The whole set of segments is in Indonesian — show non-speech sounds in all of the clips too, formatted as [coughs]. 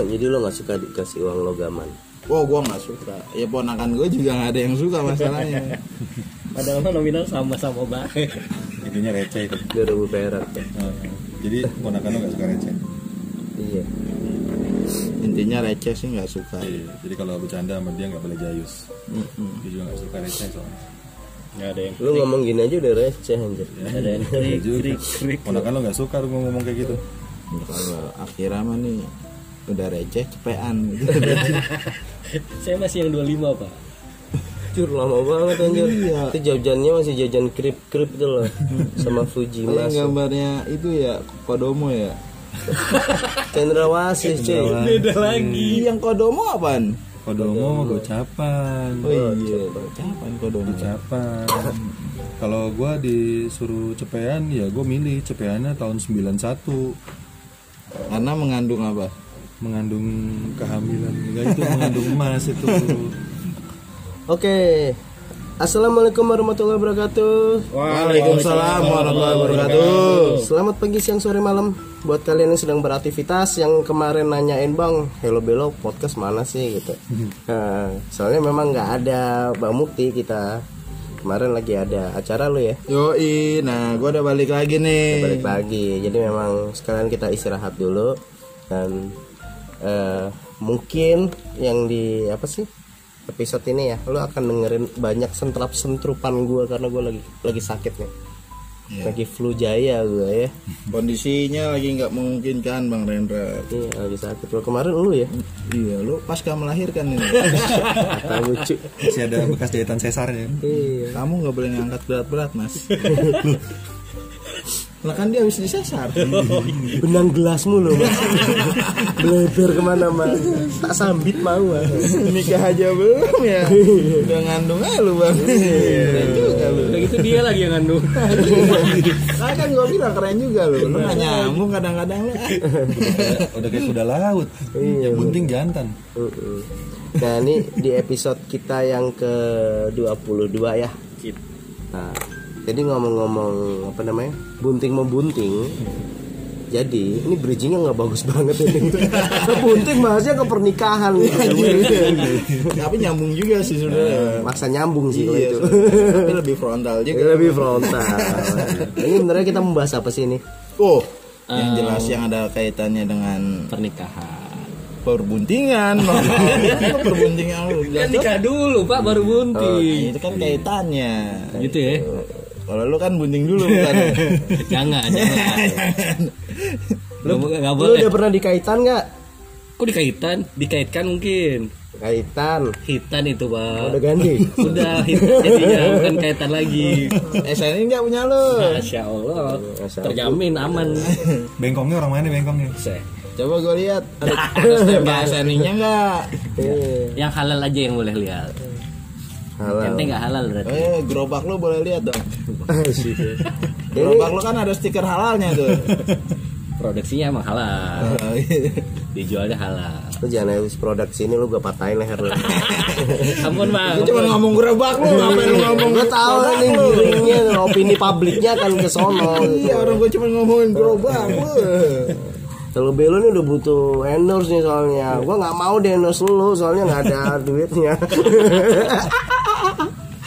Jadi lo nggak suka dikasih uang logaman. Wah gua nggak suka. Ya ponakan gue juga nggak ada yang suka masalahnya. [laughs] Padahal mah nominal sama-sama baik. [laughs] intinya receh itu 2000 perak ya. Oh, jadi ponakan lo gak suka receh Iya. Intinya receh sih nggak suka. Iya, jadi kalau bercanda sama dia nggak boleh jayus Mm-mm. dia juga nggak suka receh soalnya Enggak ada yang Lu ngomong gini aja udah receh anjir. ada yang Iya krik krik krik. ponakan lo nggak suka lu ngomong kayak gitu Kalau akhirnya mah nih udah receh cepean gitu. [laughs] Saya masih yang 25, Pak. Jur lama banget anjir. Iya. Itu jajannya masih jajan krip-krip itu loh. Sama Fuji Oh, yang masuk. gambarnya itu ya Kodomo ya. [laughs] Cendrawasih cuy. Beda lagi. Yang Kodomo apaan? kodomo gocapan Oh iya, kapan Kodomo? gocapan [laughs] kalau gua disuruh cepean ya gue milih cepeannya tahun 91 Karena mengandung apa? Mengandung kehamilan enggak itu mengandung emas itu [laughs] Oke. Assalamualaikum warahmatullahi wabarakatuh. Waalaikumsalam warahmatullahi wabarakatuh. Selamat pagi, siang, sore, malam buat kalian yang sedang beraktivitas yang kemarin nanyain bang, Hello Belo podcast mana sih gitu. [laughs] Nah, soalnya memang nggak ada Bang Mukti kita kemarin lagi ada acara lo ya Yoi, nah gue udah balik lagi nih. balik pagi jadi memang sekalian kita istirahat dulu dan eh, mungkin yang di apa sih episode ini ya lo akan dengerin banyak sentrap sentrupan gue karena gue lagi lagi sakit nih Iya. lagi flu jaya gue ya Kondisinya lagi nggak memungkinkan Bang Rendra. iya lagi sakit lo kemarin lu ya Iya, lu pasca melahirkan ini. [laughs] tahu cu masih ada bekas jahitan sesarnya iya Kamu nggak boleh ngangkat berat-berat, Mas. [laughs] Lah kan dia habis disesar. [laughs] benang gelasmu lo mas [laughs] beleber ke mana mas tak sambit mau mas Nikah aja belum ya. [laughs] Udah ngandung aja lu, Bang. Keren juga lu. Kayak gitu dia lagi yang ngandung. Nah, kan gue bilang keren juga lu. Lu nggak nyambung kadang-kadang lu. udah kayak kuda laut yang penting jantan. Nah ini di episode kita yang ke 22 ya Nah jadi ngomong-ngomong apa namanya Bunting membunting Jadi ini bridgingnya nggak bagus banget ini [laughs] Bunting bahasnya ke pernikahan Tapi nyambung juga sih sebenarnya. Masa nyambung sih kalau Iya, itu tapi lebih frontal juga. Lebih frontal Ini sebenarnya kita membahas apa sih ini Oh, yang jelas yang ada kaitannya dengan Pernikahan. perbuntingan. [laughs] Perbuntingan lu. Kan nikah dulu, Pak, baru bunting. Itu kan kaitannya. Gitu ya. Kalau lu kan bunting dulu [laughs] bukan. Jangan, jangan. Lu enggak Lu boleh. udah pernah dikaitan nggak? Kok dikaitan? Dikaitkan mungkin. Kaitan Hitan itu, Pak. Udah ganti [laughs] Udah hitan jadinya bukan kaitan lagi. SNI enggak punya lu. Masya Allah. Masya Allah. Terjamin aman. [laughs] bengkongnya orang mana bengkongnya Saya. Coba gue lihat ada, ada stempel SNI-nya enggak? Iya. Yang halal aja yang boleh lihat. Halal Ente nggak halal berarti. Eh, gerobak lu boleh lihat dong. [laughs] Gerobak lu kan ada stiker halalnya tuh. [laughs] Produksinya emang halal. Dijualnya halal. Lu jangan habis produk sini lu gue patahin leher lu. [laughs] Ampun, Bang. Lu cuma ngomong gerobak lu, ngapain lu ngomong Gue tahu nih giringnya opini publiknya akan ke sono. Iya, orang gue cuma ngomongin gerobak lu. Kalau Belo nih udah butuh endorse nih soalnya. Gua nggak mau di endorse lu soalnya nggak ada duitnya.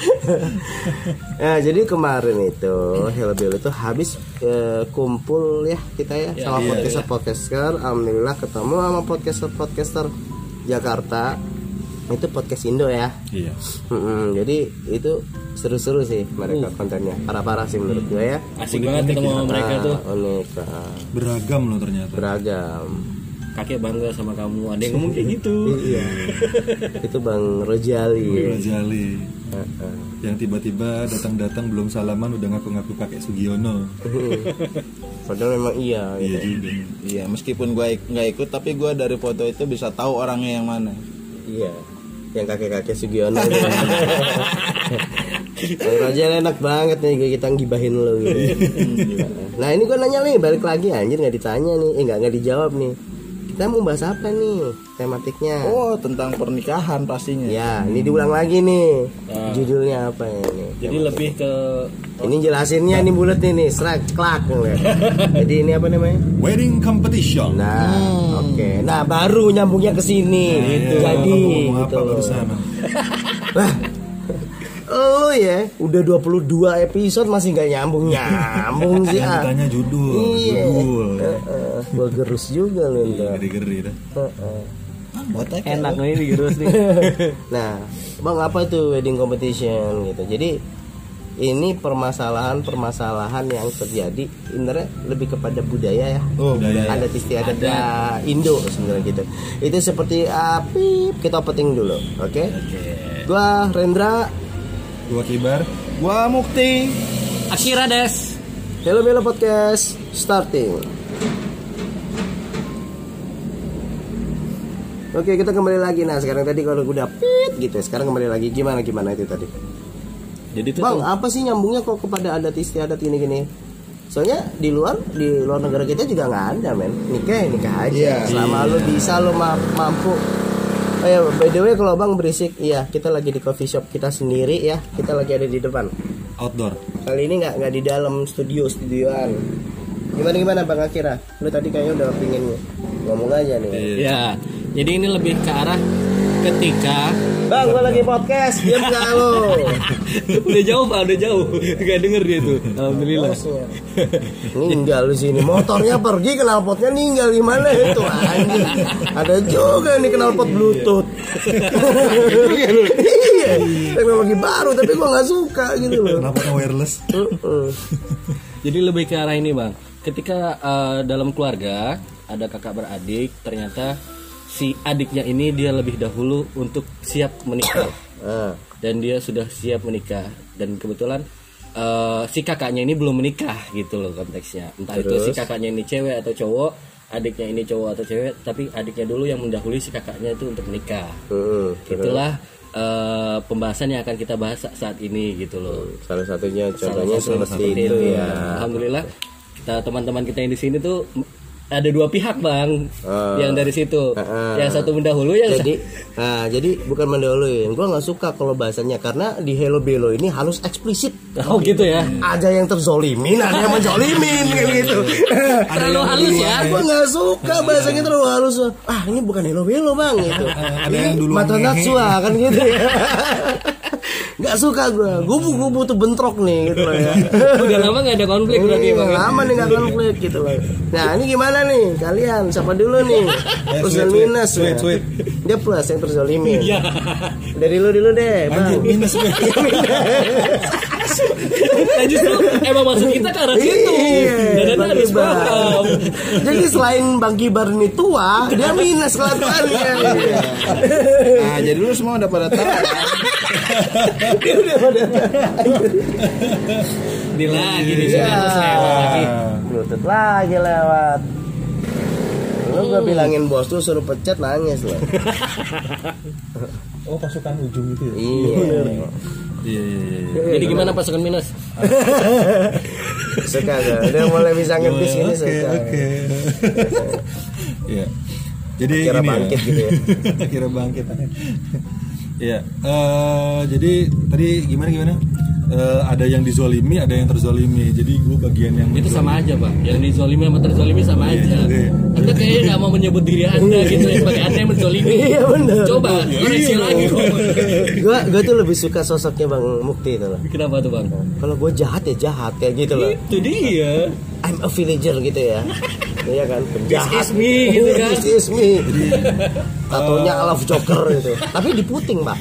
[laughs] ya jadi kemarin itu Hello Belo itu habis eh, kumpul ya kita ya, sama podcaster podcaster. Alhamdulillah ketemu sama podcaster podcaster Jakarta. Itu podcast Indo ya. iya Mm-mm, jadi itu seru-seru sih mereka kontennya. Parah-parah sih menurut gue ya. Asik banget ketemu sama mereka tuh. Ah, unik, ah, beragam loh ternyata beragam. Kakek bangga sama kamu. Ada yang ngomong kayak gitu. Iya. [laughs] itu Bang Rojali. Rajali Heeh. Yang tiba-tiba datang-datang belum salaman udah ngaku-ngaku kakek Sugiono [laughs] Padahal memang iya. iya Gitu. juga Iya, meskipun gue nggak ikut, tapi gue dari foto itu bisa tahu orangnya yang mana. Iya. Yang kakek-kakek Sugiono. Rojali enak banget nih kita ngibahin lo gitu. [laughs] nah ini gue nanya nih balik lagi anjir nggak ditanya nih, eh nggak nggak dijawab nih. Kita mau bahas apa nih tematiknya? Oh, tentang pernikahan pastinya. Ya, ini diulang lagi nih. Judulnya apa ini? Jadi lebih ke Ini jelasinnya ini bulat nih nih, serak klak. Jadi ini apa namanya? Wedding competition. Nah, oke. Nah, baru nyambungnya ke sini. gitu. Iya, Jadi ngomong gitu. apa barusan? Lah, lo ya udah 22 episode masih nggak nyambung nyambung sih. Yang ah. ditanya judul, Iya. judul. Heeh, gua gerus juga lo ntar. Geri-geri dah. Heeh. enak nih digerus nih. [laughs] Nah, bang apa tuh wedding competition gitu. Jadi ini permasalahan-permasalahan yang terjadi sebenarnya lebih kepada budaya ya. Oh, budaya. Adat istiadat da- Indo sebenarnya gitu. Itu seperti api kita peting dulu, oke? Gua Rendra, Gua kibar. Gua Mukti. Akira Des. Hello Melo Podcast starting. Oke kita kembali lagi nah sekarang tadi kalau udah pit gitu sekarang kembali lagi gimana gimana itu tadi Jadi itu Bang tuh apa sih nyambungnya kok kepada adat istiadat gini gini soalnya di luar di luar negara kita juga nggak ada men nikah ya nikah aja Iya. selama lu bisa lu ma- mampu oh ya by the way kalau bang berisik iya kita lagi di coffee shop kita sendiri ya. Kita lagi ada di depan. Outdoor. kali ini nggak nggak di dalam studio studioan. Gimana gimana bang Akira? Lu tadi kayaknya udah pingin ngomong aja nih. Ya, jadi ini lebih ke arah ketika bang gua lagi podcast diam nggak lo [laughs] udah jauh pak, udah jauh, gak denger dia tuh. Alhamdulillah. ninggal di sini motornya pergi knalpotnya ninggal di mana itu anjing ada juga nih knalpot bluetooth iya teknologi baru tapi gua nggak suka gitu loh Kenapa nggak wireless? Heeh. Jadi lebih ke arah ini bang. Ketika eh, dalam keluarga ada kakak beradik, ternyata si adiknya ini dia lebih dahulu untuk siap menikah Ah, dan dia sudah siap menikah dan kebetulan eh, si kakaknya ini belum menikah gitu loh konteksnya. Entah itu si kakaknya ini cewek atau cowok, adiknya ini cowok atau cewek, tapi adiknya dulu yang mendahului si kakaknya itu untuk menikah. heeh. Itulah eh, pembahasan yang akan kita bahas sa- saat ini gitu loh. salah satunya contohnya Salah satu seperti itu ya Alhamdulillah kita teman-teman kita yang di sini tuh ada dua pihak bang Ah. yang dari situ. Ah. Yang satu mendahului yang jadi nah jadi bukan mendahuluin gua nggak suka kalau bahasanya karena di Hello Belo ini halus eksplisit oh gitu ya. ada yang terzolimin ada yang menjolimin kayak gitu Terlalu halus ya. Gue nggak suka bahasanya terlalu halus. Ah ini bukan hello hello bang gitu. Ada yang dulu mata ngehe. natsua kan gitu ya. [laughs] Gak suka gue. Gue gue butuh bentrok nih gitu loh ya. Udah lama nggak ada konflik berarti Iya, bang. ya? lama nih gak konflik gitu loh. Nah ini gimana nih kalian? Siapa dulu nih? Plus dan minus. sweet, ya. sweet. Dia plus yang terzolimin. Iya. Dari lu dulu deh, bang. Minus gue. [laughs] [laughs] Nah justru emang maksud kita ke arah situ. Iya, Dan Anda harus paham. Jadi selain Bang Kibar ini tua, dia minus kelakuannya. Nah, jadi lu semua udah pada tahu. kan? Dia udah pada Ini lagi di sini Iya. lewat lagi. Bluetooth lagi lewat. Lu gua bilangin bos tuh suruh pecat nangis loh. Oh pasukan ujung itu ya? Iya. Iya iya iya. Jadi gimana pasukan minus? [laughs] Suka gak? Udah mulai bisa ngetis gini Oke suka. oke. Iya. Jadi Akhirnya bangkit ya. gitu ya. [laughs] Akhirnya bangkit. Iya. eh, jadi tadi gimana gimana? Eh, ada yang dizolimi, ada yang terzolimi. Jadi gue bagian yang Itu sama aja bang. Yang dizolimi sama terzolimi sama Iya, aja. juga ya. Anda kayaknya nggak mau menyebut diri anda gitu ya sebagai anda yang menzolimi. Iya bener. Coba koreksi lagi kok. Gua gua tuh lebih suka sosoknya Bang Mukti itu loh. Kenapa tuh bang? Kalau gua jahat ya jahat kayak gitu loh. Itu dia. I'm a villager gitu ya. [laughs] Iya kan, penjahat. is me, gitu kan. This is me. Tatonya love joker gitu. Tapi di puting, Pak.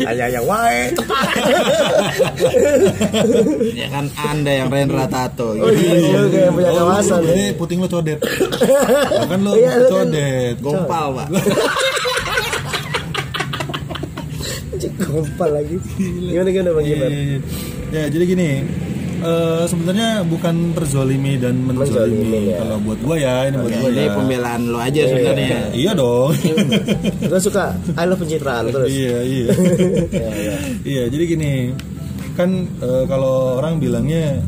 Hanya yang wae. Ya kan Anda yang Rendra Tato. Oh iya, iya, oke, yang punya kawasan. ya. Jadi puting lo codet. [laughs] Kan lo Iya, lu kan- codet. Gompal, Pak. [laughs] Gompal lagi. Gimana gimana Bang Iya, Gimana? iya, iya. Ya jadi gini. Eh, sebenarnya bukan terzolimi dan menzolimi ya. kalau buat gua ya ini buat gua Ini ya. pembelaan lo aja sebenarnya. Iya dong. [laughs] Gue suka I love pencitraan terus. iya iya. [laughs] Iya, iya. Iya jadi gini kan eh, kalau orang bilangnya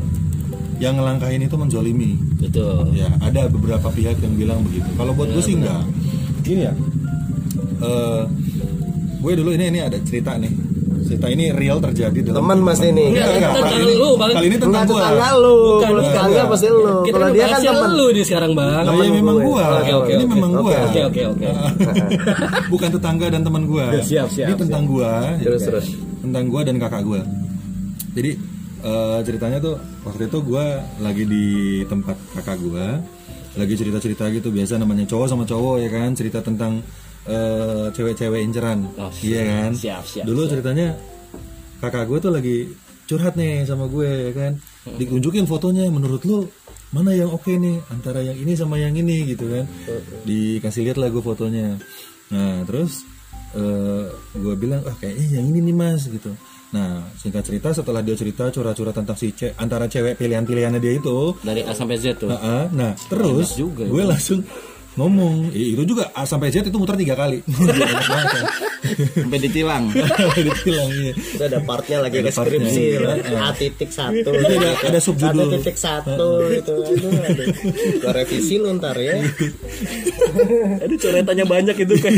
yang ngelangkahin itu menzolimi betul ya ada beberapa pihak yang bilang begitu kalau buat gue sih enggak gini ya eh gue dulu ini ini ada cerita nih cerita ini real terjadi dalam Teman mas ini. Enggak, enggak, Enggak, kali lu, Bang. kali ini tentang gue tetangga lu. Bukan, tetangga pasti lu. Kalau dia kan teman. lu di sekarang bang Temen ya memang gue. gue Oke, oke, ini oke. memang gue oke oke oke [laughs] bukan tetangga dan teman gue Siap, siap, ini tentang gue Terus terus. tentang gue dan kakak gue jadi eh, ceritanya tuh waktu itu gue lagi di tempat kakak gue lagi cerita cerita gitu biasa namanya cowok sama cowok ya kan cerita tentang eh, cewek-cewek inceran Oh, iya kan? siap, siap, dulu ceritanya kakak gue tuh lagi curhat nih sama gue ya kan? Ditunjukin fotonya menurut lu mana yang oke nih? Antara yang ini sama yang ini gitu kan? Dikasih lihat lah gue fotonya. Nah terus eh gue bilang ah kayaknya yang ini nih mas gitu. Nah singkat cerita setelah dia cerita curhat-curhat tentang si ce antara cewek pilihan-pilihannya dia itu dari A sampai Z tuh. Nah, ah, nah terus juga ya. gue langsung ngomong "Ih, itu juga A sampai Z itu muter tiga kali [laughs] banget kan. sampai ditilang [laughs] Ditilang, iya. Itu ada partnya lagi Ada skripsi iya. A titik satu. Ini ada, ada subjudul Satu titik satu itu. Aduh, revisi lu ntar ya. [laughs] aduh coretannya banyak itu kan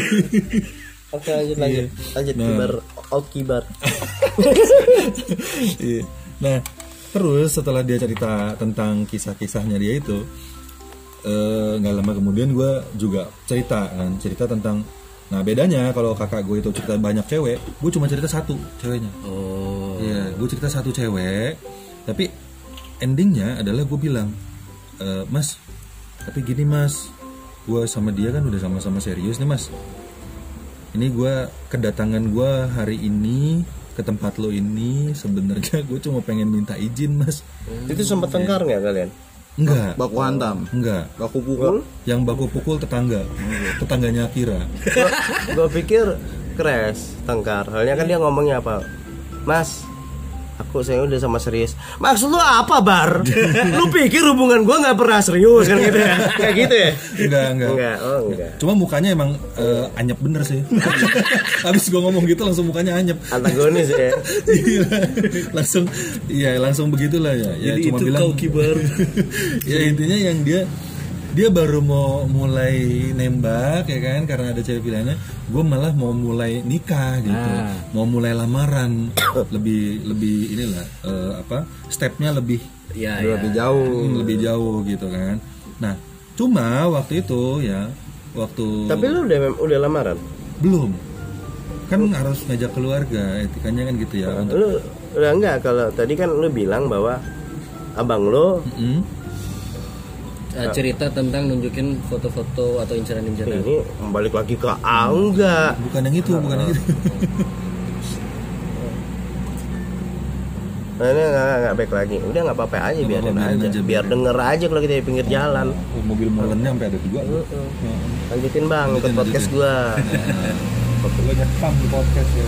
Oke lanjut lanjut. Lanjut Nah. kibar out kibar. Iya. nah terus setelah dia cerita tentang kisah-kisahnya dia itu eh, nggak lama kemudian gue juga cerita kan cerita tentang nah bedanya kalau kakak gue itu cerita banyak cewek gue cuma cerita satu ceweknya oh Iya, gue cerita satu cewek, tapi endingnya adalah gue bilang, "Eh, Mas, tapi gini Mas, gue sama dia kan udah sama-sama serius nih Mas. Ini gue kedatangan gue hari ini ke tempat lo ini sebenarnya gue cuma pengen minta izin Mas. Itu sempat tengkar nggak kalian? Enggak, baku hantam enggak. baku pukul Yang baku pukul tetangga, tetangganya Kira. Gue pikir crash tengkar. Halnya kan dia ngomongnya apa? Mas, aku saya udah sama serius. Maksud lu apa bar? lu pikir hubungan gua nggak pernah serius kan gitu ya? Kayak gitu ya? Enggak, enggak. Enggak, oh enggak. Cuma mukanya emang eh, anyep bener sih. [laughs] Habis gue ngomong gitu langsung mukanya anyep. Antagonis ya. [laughs] Iya, langsung iya langsung begitulah ya ya Jadi cuma itu bilang kau kibar. [laughs] ya intinya yang dia dia baru mau mulai nembak ya kan? Karena ada cewek pilihannya. Gue malah mau mulai nikah gitu. Ah. mau mulai lamaran. [coughs] Lebih lebih inilah eh, apa stepnya lebih ya ya lebih jauh. Hmm, lebih jauh gitu kan. Nah cuma waktu itu ya waktu Tapi lu udah udah lamaran? belum. Kan harus ngajak keluarga etikanya kan gitu ya untuk Lu udah enggak. Kalau tadi kan lu bilang bahwa abang lu Hmm? Eh, cerita tentang nunjukin foto-foto atau inceran-inceran ini balik lagi ke A enggak. bukan yang itu bukan yang itu Nah, ini enggak, enggak, enggak baik lagi. Udah enggak apa-apa aja biarin aja. aja, Biar denger aja kalau kita di pinggir jalan. Oh, mobil molennya sampai ada dua Lanjutin bang ikut Lanjutin, podcast lanjutin. gua. [laughs] lo nyekam di podcast ya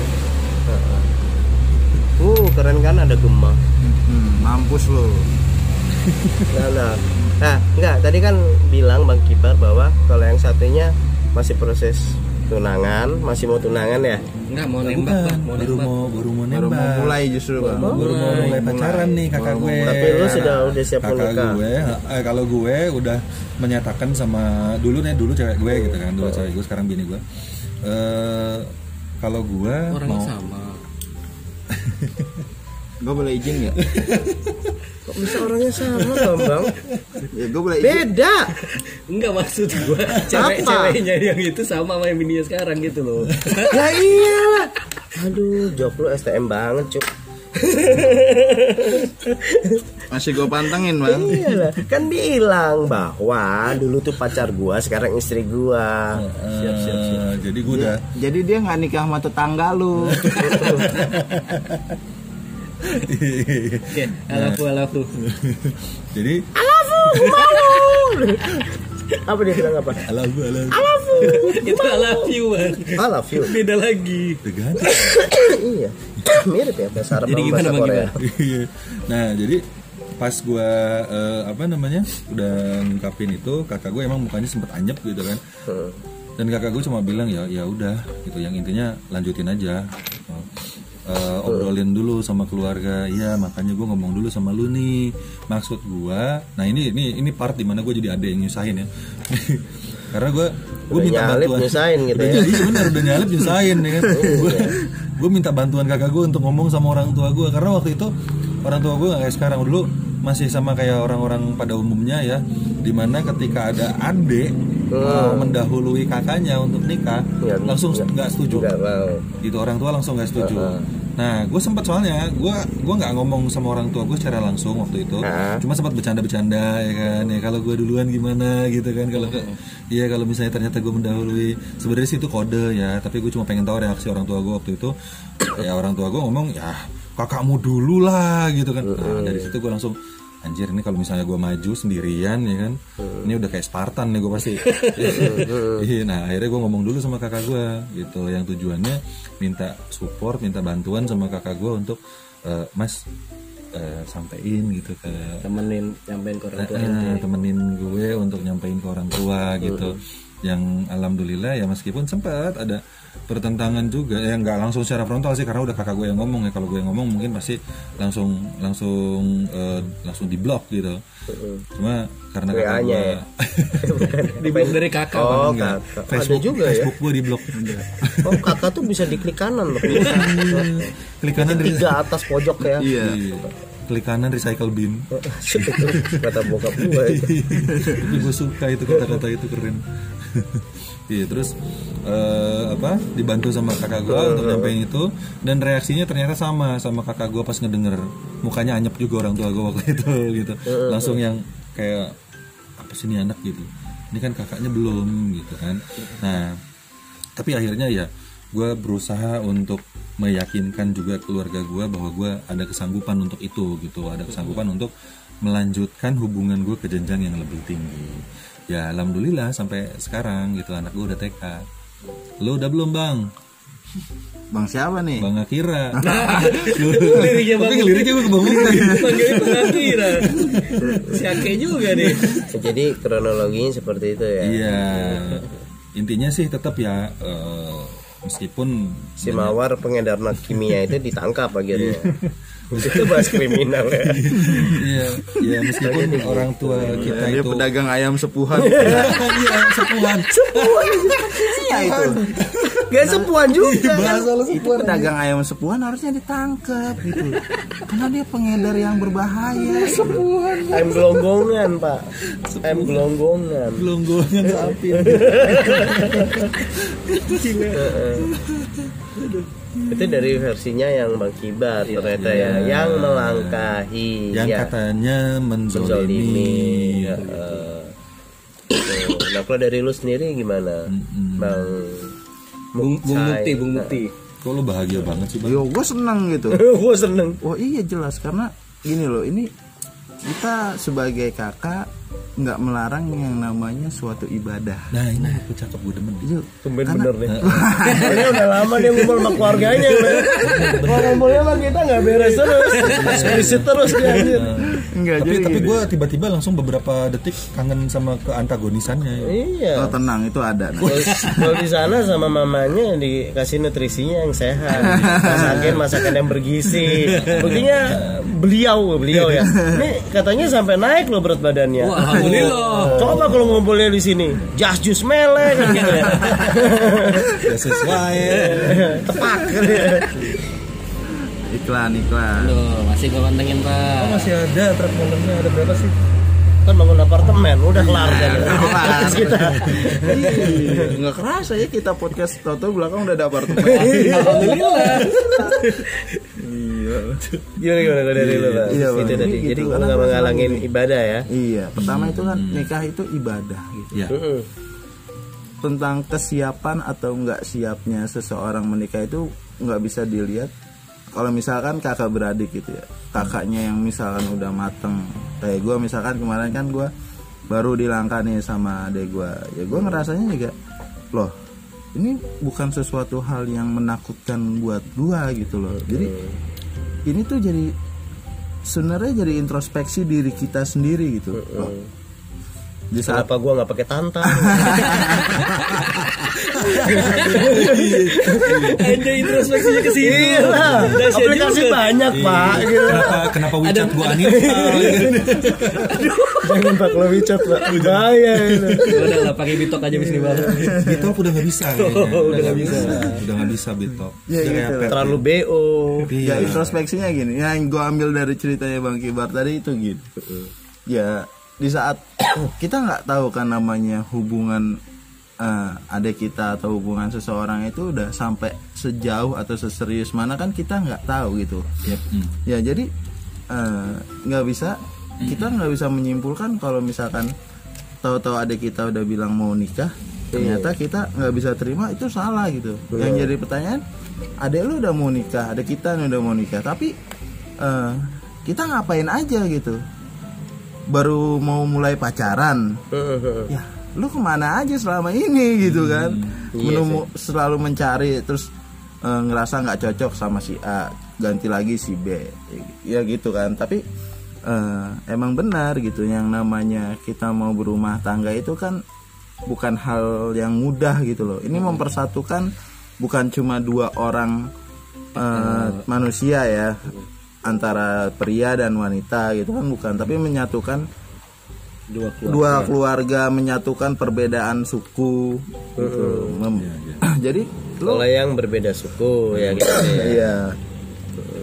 Uh keren kan ada gemah. Hmm, mampus lo Nah, nah. Nah enggak tadi kan bilang bang Kibar bahwa kalau yang satunya masih proses tunangan, masih mau tunangan ya. enggak mau nembak Bang, mau baru nembak. mau baru mau baru nembak. mau mulai justru bang. Baru mau mulai pacaran nih kakak gue. Tapi lu sudah udah siap kakak menikah. gue eh, kalau gue udah menyatakan sama dulu nih dulu cewek gue gitu kan dulu cewek gue sekarang bini gue. Eh kalau gue orangnya mau sama. [laughs] Gue boleh izin nggak [laughs] Kok bisa orangnya sama dong bang? ya gue boleh izin Beda. enggak maksud gua cewek-ceweknya yang itu sama sama yang bininya sekarang gitu loh ya iya. Aduh, job lu STM banget cuk. masih gue pantengin bang Iyalah, kan bilang bahwa dulu tuh pacar gua, sekarang istri gua. siap siap siap jadi gue udah jadi dia nggak nikah sama tetangga lu [laughs] oke alafu alafu. [laughs] Jadi Apa dia bilang apa? alam gue alam itu I love you bang. I love you. beda lagi. Tergantung. [coughs] Iya. [coughs] Mirip ya bahasa Arab Jadi sama gimana, bahasa Korea. Iya. nah jadi pas gue apa namanya udah ngungkapin itu kakak gue emang mukanya sempet anyep gitu kan. Dan kakak gue cuma bilang ya ya udah gitu. Yang intinya lanjutin aja eh, obrolin dulu sama keluarga. Ya makanya gue ngomong dulu sama lu nih. Maksud gue nah ini ini ini part di mana gue jadi ada yang nyusahin ya. [laughs] Karena gue gue minta nyalip bantuan. nyusahin gitu Udah ya. iya benar udah nyalip [laughs] nyusahin ya kan? Gue gue minta bantuan kakak gue untuk ngomong sama orang tua gue karena waktu itu orang tua gue nggak kayak sekarang. Dulu masih sama kayak orang-orang pada umumnya ya. Di mana ketika ada adik mau mendahului kakaknya untuk nikah Ya, langsung nggak setuju. Enggak mau. gitu orang tua langsung nggak setuju nah gue sempat soalnya gue gue nggak ngomong sama orang tua gue secara langsung waktu itu. Ah. cuma sempat bercanda-bercanda ya kan ya kalau gue duluan gimana? gitu kan kalau iya kalau misalnya ternyata gue mendahului. Sebenarnya sih itu kode ya tapi gue cuma pengen tahu reaksi orang tua gue waktu itu. Ya orang tua gue ngomong ya kakakmu dulu lah gitu kan. Nah, dari situ gue langsung anjir ini kalau misalnya gue maju sendirian ya kan? Ini udah kayak Spartan nih gue pasti. [laughs] Iya, nah akhirnya gue ngomong dulu sama kakak gue gitu. Yang tujuannya minta support minta bantuan sama kakak gue untuk eh, mas eh, sampein gitu ke temenin nyampein ke orang tua Eh, temenin gue untuk nyampein ke orang tua gitu. Yang alhamdulillah ya meskipun sempat ada pertentangan juga ya nggak langsung secara frontal sih karena udah kakak gue yang ngomong ya kalau gue yang ngomong mungkin pasti langsung langsung eh, langsung diblok gitu cuma karena kakak gue ya? [laughs] di dari kakak. Oh, Enggak. kakak. Ada Facebook, juga ya. Facebook gue diblok [laughs] Oh, kakak tuh bisa diklik kanan loh. klik kanan dari Tiga atas pojok ya. Iya. Iya. klik kanan recycle bin Kata bokap gue itu. [laughs] tapi gue suka itu kata-kata itu keren iya terus eh, apa dibantu sama kakak gue untuk nyampein itu. Dan reaksinya ternyata sama sama kakak gue pas ngedenger. Mukanya anyep juga orang tua gue waktu [laughs] itu gitu. Langsung yang kayak apa sih ini anak? gitu. Ini kan kakaknya belum gitu kan. Nah tapi akhirnya ya gue berusaha untuk meyakinkan juga keluarga gue bahwa gue ada kesanggupan untuk itu gitu. Ada kesanggupan untuk melanjutkan hubungan gue ke jenjang yang lebih tinggi ya alhamdulillah sampai sekarang gitu anak gue udah TK lo udah belum bang? Bang siapa nih? bang Akira. [laughs] Liriknya tapi bang liriknya gue kebangun panggilnya bang Akira. Si Ake juga nih. Jadi kronologinya seperti itu ya. iya. Intinya sih tetap ya eh, meskipun Si Mawar pengedar kimia itu ditangkap akhirnya. Itu bahas kriminal ya. iya ya meskipun orang tua kita Dia itu pedagang ayam sepuhan. iya sepuhan Iya itu. Gak sepuan juga. bahasa lo itu pedagang ayam sepuhan harusnya ditangkap gitu. Karena dia pengedar yang berbahaya. Ayam gelonggongan pak. Ayam gelonggongan. gelonggongan sapi [laughs] Itu dari versinya yang Bang Kibar ternyata ya. Yang melangkahi. yang ya. katanya menzolimi. Ya, eh. Tuh. Nah kalau dari lu sendiri gimana, Bang? bung bung bukti bung bukti kok lo bahagia banget sih bang Yo, gue seneng gitu. [laughs] Gue seneng. Oh iya jelas karena gini loh ini kita sebagai kakak nggak melarang yang namanya suatu ibadah. nah ini aku cakep gue demen Itu Tumben Karena- bener nih. [laughs] Ini udah lama dia ngumpul sama keluarganya. men. Kalau ngumpulnya mah kita nggak beres terus. Eksplisit terus dia enggak tapi jadi tapi gini. gue tiba-tiba langsung beberapa detik kangen sama keantagonisannya ya. Iya. Oh tenang itu ada. Nah. [laughs] Kalau kalau di sana sama mamanya dikasih nutrisinya yang sehat, masakin masakan yang bergizi. Buktinya beliau beliau ya. Ini katanya sampai naik loh berat badannya. Wah, alhamdulillah. Coba kalau ngumpulnya di sini, jas jus melek kan gitu ya. Ya sesuai Tepak. Iklan iklan. Aduh, masih gue pantengin pak masih ada truk motornya ada berapa sih Kan bangun apartemen, udah kelar kan. [laughs] kelar. kita. Nggak kerasa ya kita podcast Toto belakang udah ada apartemen. alhamdulillah iya. Gimana gimana kalau dari lu? Iya, Itu tadi. Gitu, Jadi nggak menghalangin ibadah ya. Iya. Pertama itu kan nikah itu ibadah gitu. ya. Tentang kesiapan atau nggak siapnya seseorang menikah itu nggak bisa dilihat kalau misalkan kakak beradik gitu ya kakaknya yang misalkan udah mateng kayak gue misalkan kemarin kan gue baru dilangkah nih sama adek gue ya gue ngerasanya juga loh ini bukan sesuatu hal yang menakutkan buat gue gitu loh. Jadi ini tuh jadi sebenarnya jadi introspeksi diri kita sendiri gitu. Loh di saat Kenapa gua nggak pakai tantan? Anjay introspeksinya ke situ. Iya aplikasi banyak pak. Gitu. Kenapa kenapa WeChat gua uninstall? Jangan pak kalau WeChat pak, bahaya itu. Udah lah pakai bitok aja bis nih bang. Bitok udah nggak bisa. kayaknya. udah nggak bisa. Udah nggak bisa Bitok. Ya, gitu. pet. Terlalu bo. ya introspeksinya gini yang gue ambil dari ceritanya bang Kibar tadi itu gitu ya di saat [clears throat] kita nggak tahu kan namanya hubungan eh, adik kita atau hubungan seseorang itu udah sampai sejauh atau seserius mana kan kita nggak tahu gitu. Ya jadi eh, nggak bisa kita nggak bisa menyimpulkan kalau misalkan tahu-tahu adik kita udah bilang mau nikah ternyata kita nggak bisa terima itu salah gitu. Yang jadi pertanyaan adek lu udah mau nikah adek kita nih udah mau nikah tapi eh, kita ngapain aja gitu baru mau mulai pacaran. [laughs] Ya lu ke mana aja selama ini gitu kan? menemu selalu mencari terus eh, ngerasa nggak cocok sama si A ganti lagi si B ya gitu kan. Tapi eh, emang benar gitu yang namanya kita mau berumah tangga itu kan bukan hal yang mudah gitu loh. Ini mempersatukan bukan cuma dua orang eh, manusia ya antara pria dan wanita gitu kan bukan tapi menyatukan Dua dua keluarga menyatukan perbedaan suku gitu. Mem- [clears throat] jadi lo Kalau yang berbeda suku ya gitu. ya. iya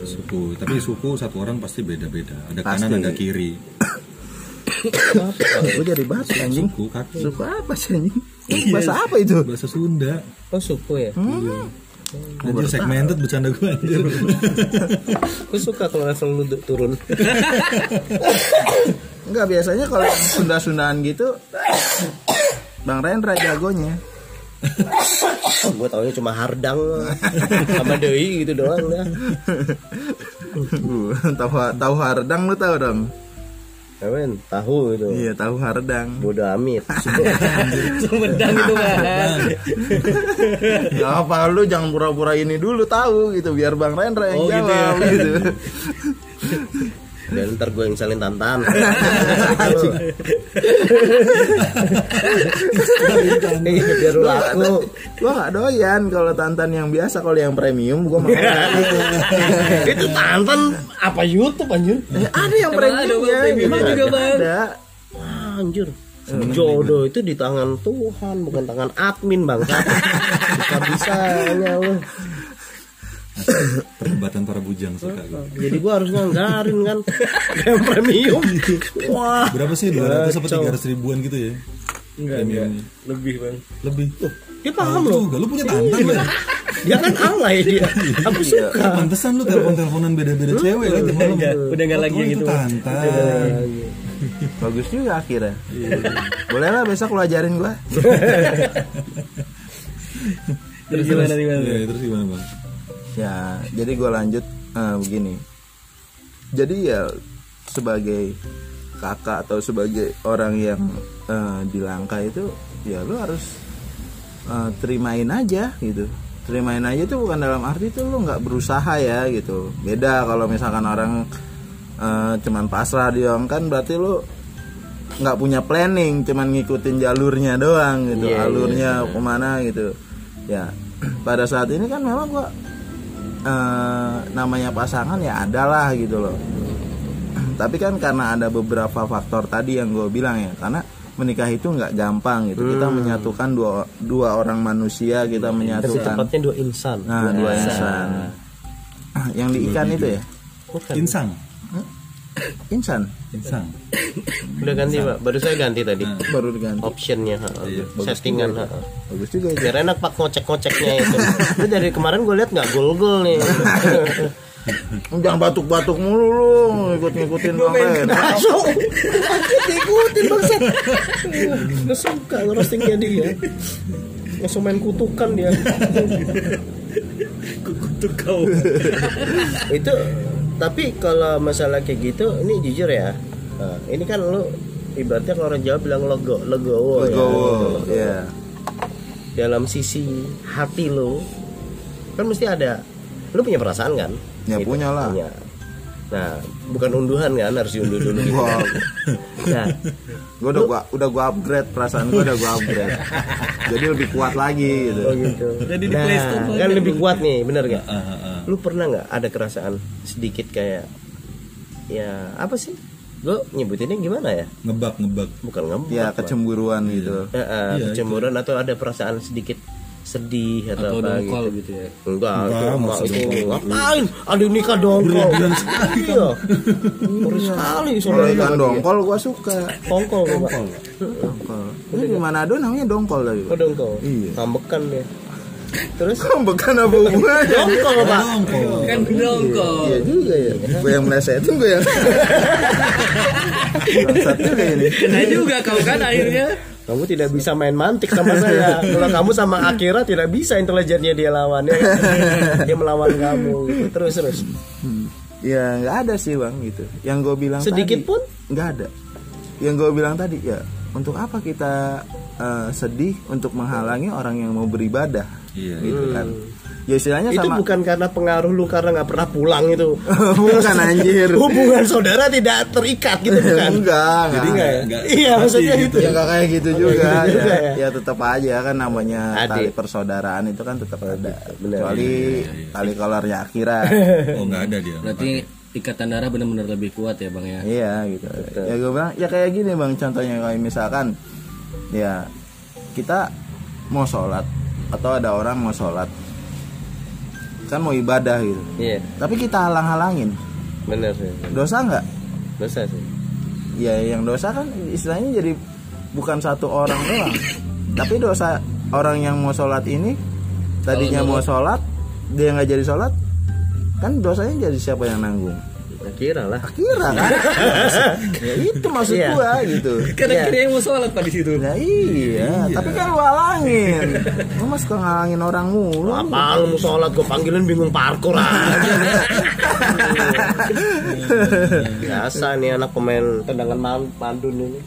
Suku, tapi suku satu orang pasti beda-beda. Ada Pasti. kanan, ada kiri. [clears throat] gue jadi bahas anjing Suku kaki. suku apa sih anjing bahasa apa itu Bahasa Sunda. Oh suku ya. Anjir segmented bercanda gue anjir. [laughs] Aku suka kalau level lu turun. [laughs] Enggak biasanya kalau Sunda-Sundaan gitu Bang Rendra jagonya gue taunya cuma hardang sama deui gitu doang [laughs] dah. Uh, tahu tahu hardang lu tahu dong Kamen, tahu itu. iya tahu hardang Bodoh amat. [laughs] Sumedang itu bang. ya apa lu jangan pura-pura ini dulu tahu gitu biar Bang Rendra yang Oh, gitu jawab ya. gitu, [laughs] [laughs] Dan ntar gue yang salin tantan. Biar lu laku. gua nggak doyan kalau tantan yang biasa kalau yang premium gua mau Itu tantan apa YouTube anjir? Eh, ada yang premium premiumnya juga, Bang. ada Anjir. Jodoh itu di tangan Tuhan, bukan tangan admin bang. [laughs] Bisa bisanya lu. Perdebatan para bujang suka gue. Jadi gua harus nganggarin kan yang premium. Wah. Berapa sih? 200 apa 300 ribuan gitu ya? Enggak enggak. Lebih bang. Lebih. Dia paham loh. Juga, lu punya tantan ya? Dia kan alay dia. Aku suka. Pantesan lu telepon-teleponan beda-beda cewek kan tiap malam. Enggak, udah enggak lagi gitu, Bang. tantan. bagus juga akhirnya boleh lah besok lu ajarin gua [laughs] Terus gimana gimana? Ya, terus gimana bang? Ya jadi gua lanjut eh, begini. Jadi ya sebagai kakak atau sebagai orang yang eh, di langka itu ya lu harus eh, terimain aja gitu. Terimain aja itu bukan dalam arti itu lu nggak berusaha ya gitu. Beda kalau misalkan orang eh, cuman pasrah dia kan berarti lu nggak punya planning cuman ngikutin jalurnya doang gitu. Iya, iya, alurnya ke mana gitu. Ya [clears throat] pada saat ini kan memang gua eh, namanya pasangan ya ada lah gitu loh. Tapi kan karena ada beberapa faktor tadi yang gue bilang ya karena menikah itu nggak gampang gitu. Kita menyatukan dua dua orang manusia kita Lebih menyatukan tepatnya dua insan. nah dua insan. yang di ikan itu ya? Bukan. Insang. Insan Insang. [coughs] Udah ganti pak. Baru saya ganti tadi. baru diganti Optionnya, ha, Iya, settingan. ha. bagus juga Biar enak pak ngocek-ngoceknya itu. Itu dari kemarin gue lihat nggak gol-gol nih. [laughs] jangan batuk-batuk mulu lu ikut-ngikutin bang Ren Masuk. [laughs] Ikutin bangsat. Gue suka ngerostingnya dia. Langsung main kutukan dia. [laughs] Kutuk kau. itu tapi kalau masalah kayak gitu ini jujur ya Nah, ini kan lu ibaratnya kalau orang Jawa bilang logo legowo ya. legowo ya dalam sisi hati lu kan mesti ada lu punya perasaan kan Ya, punya lah. punya. Nah, bukan unduhan kan harus diunduh [laughs] dulu. gitu. Wah, Nah, gua udah gua udah gua upgrade perasaan gua udah gua upgrade. [laughs] Jadi lebih kuat lagi gitu. oh gitu. Jadi di nah, Play Store kan lebih kuat nih, bener gak? Ah, ah, ah. Lu pernah nggak ada kerasaan sedikit kayak ya apa sih? Gue nyebutinnya gimana ya? ngebak ngebak Bukan ngebak. Ya kecemburuan gitu. Eh, eh, Iya, kecemburuan atau ada perasaan sedikit sedih atau, atau apa dongkol gitu. gitu ya Enggak, itu, Enggak, itu dongkol. ngapain? Ada nikah dongkol. Iya. Ngeri sekali Kalau saudara ikan lagi. dongkol gua suka. Dongkol. Dongkol. Ini di Manado namanya dongkol tadi. Oh, dongkol. Iya. Ngambekan dia. Terus Bukan apa hubungannya? dongkol, Pak. kan dongkol Iya juga ya. Gue yang melesetin gue yang. Juga ini. kena juga kau kan akhirnya Kamu tidak bisa main mantik sama saya. Kalau kamu sama Akira tidak bisa intelijennya dia lawan. Ya. Dia melawan kamu. Gitu. Terus terus. Ya nggak ada sih bang gitu. Yang gue bilang Sedikit tadi, pun? nggak ada. Yang gue bilang tadi ya untuk apa kita eh, sedih untuk menghalangi orang yang mau beribadah Iya. gitu kan. Ya istilahnya Itu sama bukan karena pengaruh lu karena nggak pernah pulang itu. [laughs] bukan anjir. Hubungan saudara tidak terikat gitu [laughs] bukan? enggak, Jadi enggak. enggak ya? Enggak. Iya maksudnya Pasti gitu. Ya nggak kayak gitu juga, gitu ya. juga ya. ya. tetap aja kan namanya Adik. tali persaudaraan itu kan tetap ada. Kecuali tali kolornya akhirnya. [laughs] oh nggak ada dia berarti ikatan darah benar-benar lebih kuat ya bang ya Iya gitu. Ya gue bilang ya kayak gini bang contohnya kayak misalkan ya kita mau sholat atau ada orang mau sholat kan mau ibadah gitu. Iya, Tapi kita halang-halangin benar sih. dosa nggak? Dosa sih. Ya yang dosa kan istilahnya jadi bukan satu orang doang. Tapi dosa orang yang mau sholat ini tadinya mau sholat dia nggak jadi sholat kan dosanya jadi siapa yang nanggung? Akira lah. Kira kan? [laughs] ya itu maksud Iya. gua gitu. kan akhirnya yang mau sholat pak di situ Nah iya, tapi kan lu halangin. Lu mah suka ngalangin orang mulu. Apa lu mau sholat gue panggilin bingung parkur aja. Biasa nih anak pemain tendangan man- mandun ini.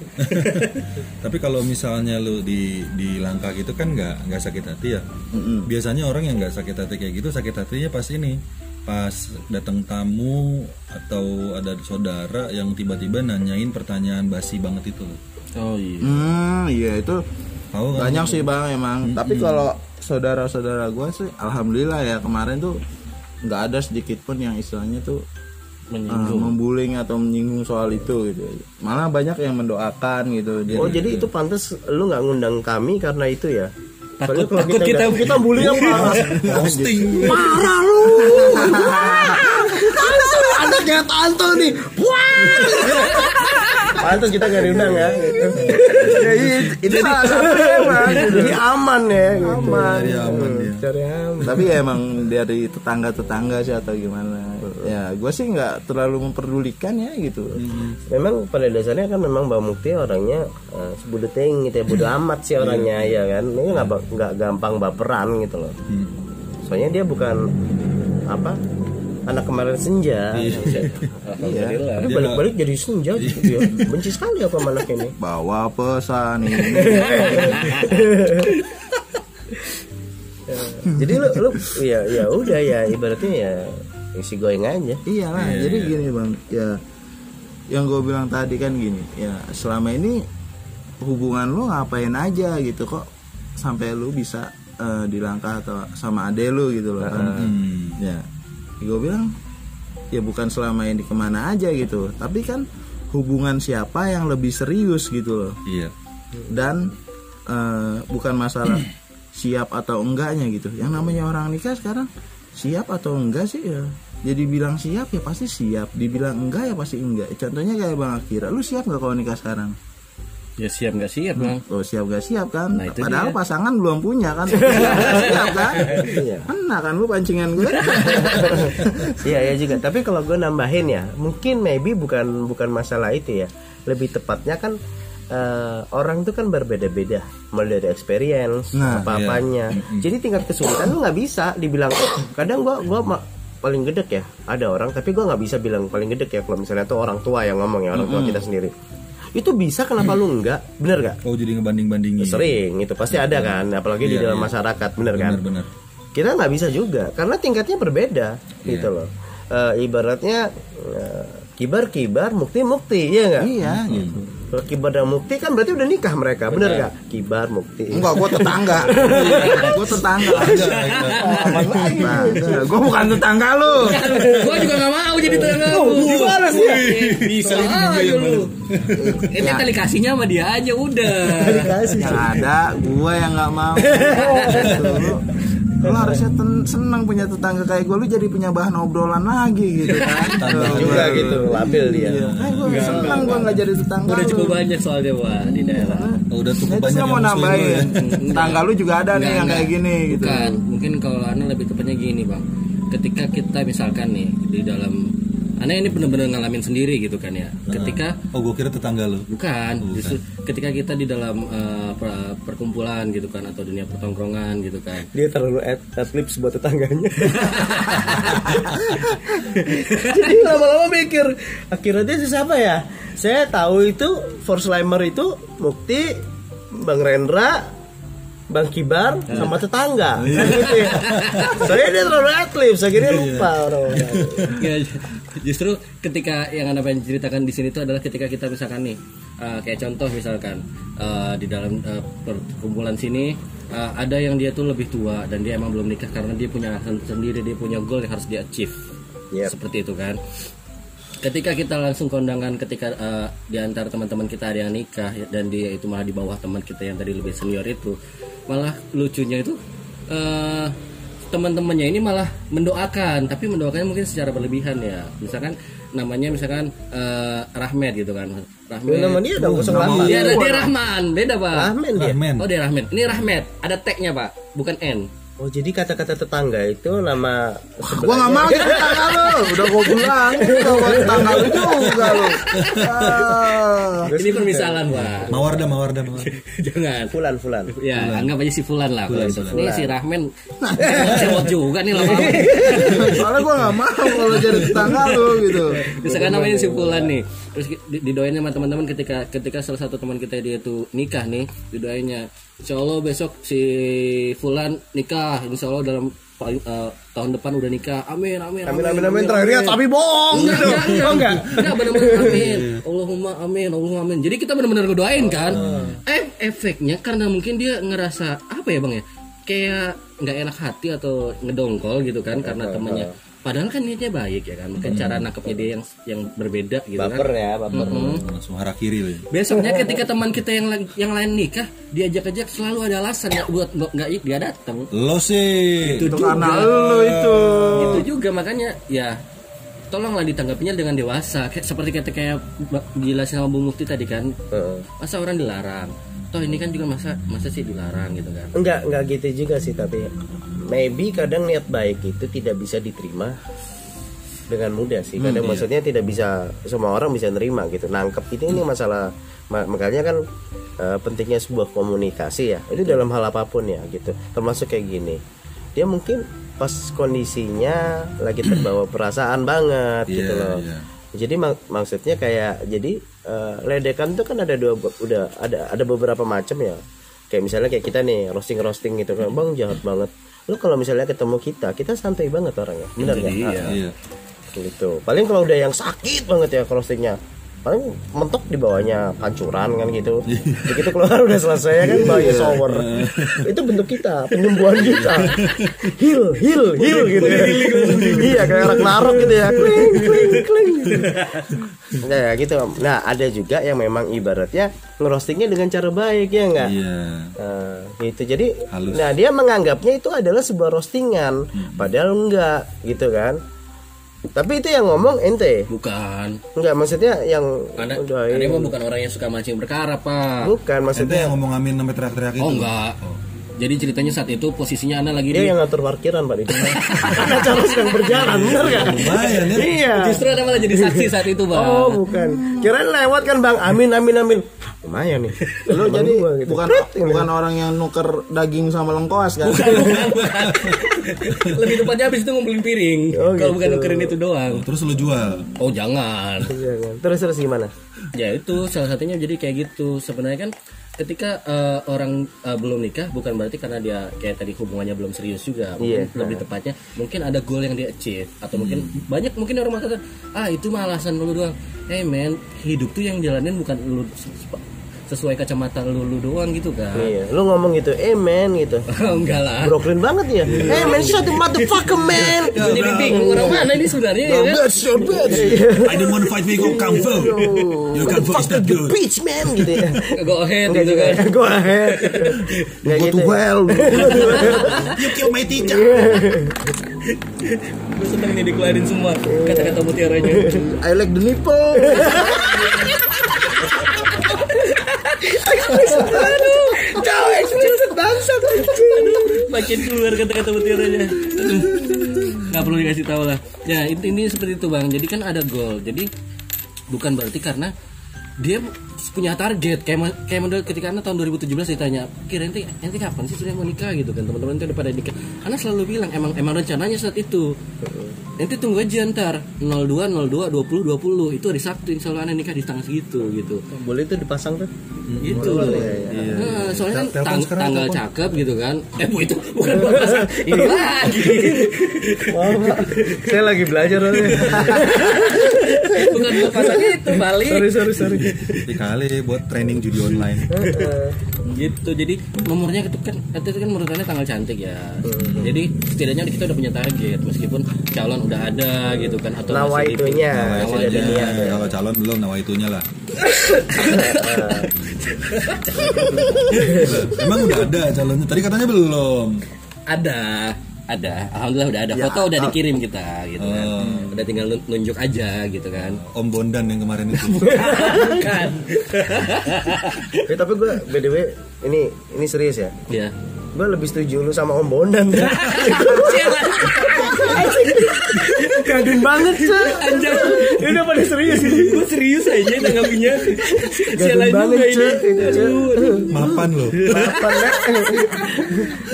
[laughs] tapi kalau misalnya lu di di langkah gitu kan nggak nggak sakit hati ya biasanya orang yang nggak sakit hati kayak gitu sakit hatinya pas ini pas datang tamu atau ada saudara yang tiba-tiba nanyain pertanyaan basi banget itu oh iya Hmm, iya itu tahu kan banyak sih bang emang. Tapi kalau saudara-saudara gue sih, alhamdulillah ya kemarin tuh nggak ada sedikit pun yang istilahnya tuh uh, membuling atau menyinggung soal itu gitu. Malah banyak yang mendoakan gitu. Dia, Oh jadi itu pantas lu nggak ngundang kami karena itu ya? Takut- kalau takut kita- kita kita bully yang parah. posting Parah lu. Tanto anaknya Tanto nih. Wah. Pantas kita nggak diundang ya. Ya, itu, itu salah satu emang. Jadi aman ya. Gitu. Aman. Cari aman dia. Cari aman. tapi ya emang dari tetangga-tetangga sih atau gimana ya gue sih nggak terlalu memperdulikan ya gitu Memang pada dasarnya kan memang Mbak Mukti orangnya uh, sebudeteng gitu ya, bodo amat sih orangnya ya kan. Ini nggak nggak gampang baperan gitu loh. Soalnya dia bukan apa anak kemarin senja. [laughs] alhamdulillah Tapi balik-balik jadi senja gitu ya. Benci sekali aku sama anak ini. bawa pesan ini [laughs] Jadi lu lu ya ya udah ya ibaratnya ya isi goyang aja. iya lah jadi gini bang ya yang gue bilang tadi kan gini ya selama ini hubungan lu ngapain aja gitu kok sampai lu bisa eh, dilangkah atau sama ade lu gitu loh kan. Hmm. ya gue bilang ya bukan selama ini ke mana aja gitu tapi kan hubungan siapa yang lebih serius gitu loh. Iya. Dan eh, bukan masalah siap atau enggaknya gitu. Yang namanya orang nikah sekarang siap atau enggak sih ya? Jadi bilang siap ya pasti siap. Dibilang enggak ya pasti enggak. Contohnya kayak bang Akira. Lu siap nggak kalau nikah sekarang? Ya siap nggak siap bang. Oh siap gak siap kan? Nah, itu padahal dia. pasangan belum punya kan? [laughs] Siap kan? Iya. Kena kan? Lu pancingan gue. [laughs] Iya ya juga. Tapi kalau gue nambahin ya, mungkin maybe bukan bukan masalah itu ya. Lebih tepatnya kan eh, orang itu kan berbeda-beda, mulai dari experience, Nah, apa-apanya. Jadi tingkat kesulitan lu nggak bisa dibilang. "Oh, kadang gua gua ma- paling gedek ya. Ada orang, tapi gua nggak bisa bilang paling gedek ya. Kalau misalnya tuh orang tua yang ngomong ya orang tua kita sendiri. Itu bisa kenapa lu enggak? Bener gak? oh jadi ngebanding bandingin Sering itu pasti ada kan, apalagi di dalam masyarakat, bener kan? benar benar kita nggak bisa juga karena tingkatnya berbeda gitu loh eh, ibaratnya eh, kibar kibar mukti mukti ya nggak Iya gitu. Kalau kibar dan mukti kan berarti udah nikah mereka bener nggak kibar mukti Enggak, gue tetangga. [laughs] gue tetangga. Nah, gue bukan tetangga lu. Gua juga gak mau jadi tetangga lu. gimana sih ya? Bisa aja lu. Ini kali kasihnya sama dia aja udah. Yang ada gue yang nggak mau. [laughs] Lu harusnya ten- senang punya tetangga kayak gue, lu jadi punya bahan obrolan lagi gitu [laughs] kan. juga gitu labil dia gue senang gue nggak jadi tetangga Udah lu. cukup banyak soalnya wah di daerah. Oh, udah cukup itu banyak saya mau lu ya. nambahin. [laughs] Tetangga lu juga ada nih yang kayak gini gitu. Bukan, mungkin kalau Ana lebih tepatnya gini bang. Ketika kita misalkan nih di dalam, Ana ini benar-benar ngalamin sendiri gitu kan ya. Ketika Oh, gue kira tetangga lu. bukan, justru ketika kita di dalam per- perkumpulan gitu kan atau dunia pertongkrongan gitu kan. dia terlalu ad, adlibs buat tetangganya [laughs] jadi lama-lama mikir akhirnya dia siapa ya saya tahu itu Force Limer itu Mukti Bang Rendra Bang Kibar sama tetangga. Kan [laughs] gitu ya. saya dia terlalu adlibs akhirnya lupa orang-orang. Ya, justru ketika yang anda pengen ceritakan di sini itu adalah ketika kita misalkan nih eh, kayak contoh misalkan eh, di dalam eh, perkumpulan sini eh, ada yang dia tuh lebih tua dan dia emang belum nikah karena dia punya sendiri dia punya goal yang harus dia achieve. Yep. seperti itu kan ketika kita langsung kondangan ketika eh, di antara teman-teman kita ada yang nikah dan dia itu malah di bawah teman kita yang tadi lebih senior itu malah lucunya itu eh teman-temannya ini malah mendoakan tapi mendoakannya mungkin secara berlebihan ya. Misalkan namanya misalkan eh, Rahmat gitu kan. Rahmat. Nama dia dong kosong lama dia ada dia Rahman. Beda pak. Rahmen dia? Rahman. oh dia Rahmat. Ini Rahmat. Ada tagnya pak. Bukan N oh jadi kata-kata tetangga itu nama Gua nggak mau jadi tetangga lu. Udah gua bilang, gua mau tetangga lu juga lu. Ah. ini permisalan pak Mawarda, Mawarda, Mawarda. [laughs] jangan Fulan Fulan Ya, anggap aja si Fulan lah. kalau itu. Ini si Rahman cewek juga nih lama-lama. Soalnya gua nggak mau kalau jadi tetangga lu gitu. Misalkan namanya si Fulan nih. Terus di- didoain sama teman-teman ketika ketika salah satu teman kita dia tuh nikah nih, didoainnya Insya Allah besok si Fulan nikah, Insya Allah dalam eh, tahun depan udah nikah. Amin, amin, amin amin amin terakhirnya tapi bohong gitu Enggak, enggak, oh [laughs] enggak enggak benar-benar amin. Allahumma amin, Allahumma amin. Jadi kita benar-benar ngedoain kan. Eh, efeknya karena mungkin dia ngerasa apa ya bang ya, kayak nggak enak hati atau ngedongkol gitu kan karena temennya. Padahal kan niatnya baik ya kan, mungkin cara nangkepnya dia yang yang berbeda gitu baper kan. ya baper Langsung arah kiri lu ya. Besoknya ketika teman kita yang lain- yang lain nikah, diajak-ajak selalu ada alasan ya buat nggak nggak dia datang. Lo sih. Itu karena lu itu. itu juga makanya ya tolonglah ditanggapinya dengan dewasa kayak seperti kata kayak dijelasin sama Bu Mufti tadi kan Heeh. masa orang dilarang toh ini kan juga masa masa sih dilarang gitu kan Enggak, enggak gitu juga sih tapi maybe kadang niat baik itu tidak bisa diterima dengan mudah sih. Kadang maksudnya tidak bisa semua orang bisa nerima gitu. Nangkep ini ini masalah ma- makanya kan eh, pentingnya sebuah komunikasi ya. Itu dalam hal apa pun ya gitu. Termasuk kayak gini. Dia mungkin pas kondisinya lagi terbawa perasaan banget gitu Iya, loh. iya. Jadi mak- maksudnya kayak jadi eh, ledekan tuh kan ada dua udah ada ada beberapa macam ya. Kayak misalnya kayak kita nih roasting roasting gitu kan, bang jahat banget. Lu kalau misalnya ketemu kita, kita santai banget orangnya, benar nggak? Ah, Iya. gitu. Paling kalau udah yang sakit banget ya roastingnya, paling mentok di bawahnya pancuran kan gitu. Begitu keluar udah selesai kan bahaya shower. Itu bentuk kita, penyembuhan kita. Heal, heal, heal gitu ya. iya kayak Ragnarok gitu ya. Kling, kling, kling. Nah ya gitu. Nah ada juga yang memang ibaratnya ngerostingnya dengan cara baik ya enggak? Iya. Nah, gitu. Jadi Halus. nah dia menganggapnya itu adalah sebuah roastingan, padahal enggak gitu kan. Tapi itu yang ngomong ente. bukan Enggak maksudnya yang anda ini. emang bukan orang yang suka mancing berkara pak bukan Ente maksudnya yang ngomong amin sampai teriak-teriak itu. oh enggak jadi ceritanya saat itu posisinya anda lagi dia di yang ngatur parkiran Pak itu. Karena acara sedang berjalan, benar enggak? Lumayan ya. Iya. justru anda malah jadi saksi saat itu bang Oh, bukan. Kirain lewat kan Bang. Amin amin amin. Lumayan nih. Lu jadi gua gitu. bukan Prit, bukan orang yang nuker daging sama lengkoas kan? [laughs] [laughs] lebih tepatnya habis itu ngumpulin piring Oh, kalau gitu. bukan nukerin itu doang Terus lu jual. oh jangan [laughs] Iya, kan. Terus terus gimana? ya itu salah satunya jadi kayak gitu sebenarnya kan ketika eh, orang eh, belum nikah bukan berarti karena dia kayak tadi hubungannya belum serius juga mungkin Iya. lebih tepatnya mungkin ada goal yang dia achieve atau mungkin banyak mungkin orang mengatakan ah itu mah alasan lu doang hey man hidup tuh yang jalanin bukan lu sesuai kacamata lu, lu doang gitu kan Iya, lu ngomong gitu, eh man gitu. [laughs] enggak lah Brooklyn banget ya. Hey man, shut the motherfucker man. Gua jadi bingung orang mana ini sebenarnya ya kan? Bitch, your bitch. I don't want to fight with you kung fu. Your kung fu is not good. Bitch man gitu [laughs] ya. go ahead [laughs] gitu kan ya. Go ahead. Enggak Go gitu. to hell. You kill my teacher. gue seneng nih dikeluarin semua kata-kata mutiaranya I like the nipple. Jauh explicit bangsat. makin keluar kata-kata mutiaranya Aduh. nggak perlu dikasih tahu lah ya ini seperti itu bang jadi kan ada goal jadi bukan berarti karena dia punya target kayak kayak model ketika anak tahun 2017 ditanya kira nanti nanti kapan sih sudah mau nikah gitu kan teman-teman itu udah pada nikah anak selalu bilang emang emang rencananya saat itu nanti tunggu aja ntar 02 02 20 20 itu hari Sabtu insya Allah anak nikah di tanggal segitu gitu Boleh itu dipasang tuh. gitu loh. Nah, soalnya kan tang- sekarang, tanggal telepon. cakep gitu kan. Eh, bu itu bukan buat pasang. Ini [laughs] lagi. Saya lagi belajar [laughs] bukan buat pasang itu balik. sorry sorry sorry. Dikali buat training judi online. Gitu. Jadi nomornya itu kan itu kan menurut Anda tanggal cantik ya. Jadi setidaknya kita udah punya target meskipun calon udah ada gitu kan atau Nawa itunya Nawa. Nah, kalau calon belum nawa itunya lah. Emang udah ada calonnya. Tadi katanya belum. Ada ada. Alhamdulillah udah ada. Foto udah dikirim kita gitu kan. Udah tinggal nun- nunjuk aja gitu kan. Om Bondan yang kemarin itu. [laughs] bukan. Eh, tapi gue btw ini ini serius ya. ya Gue lebih setuju lu sama Om Bondan. [laughs] [laughs] Kagum banget cuy. Anjir. Ini udah pada serius gue serius aja nanggapinya Gagum sialan banget juga ini. Mapan loh. Apa ya?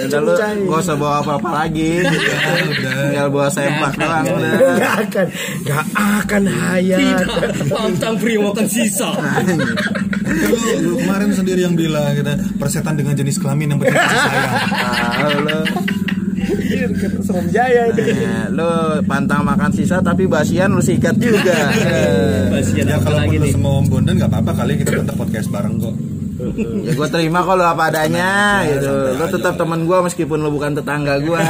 Udah lu gak usah bawa apa-apa lagi gitu. Tinggal bawa sempak doang udah. Gak akan, gak akan hayat. tidak pantang pria makan sisa Kan lu, lu kemarin sendiri yang bilang kita persetan dengan jenis kelamin yang berarti sayang. Lu, Serem jaya itu. eh, lu pantang makan sisa tapi basian lu sikat juga. Basian Ya apa kalau lagi nih semua Om Bondan nggak apa-apa kali kita tetap podcast bareng kok. ya gue terima kalau apa adanya gitu. Lu tetap teman gue meskipun lu bukan tetangga gue.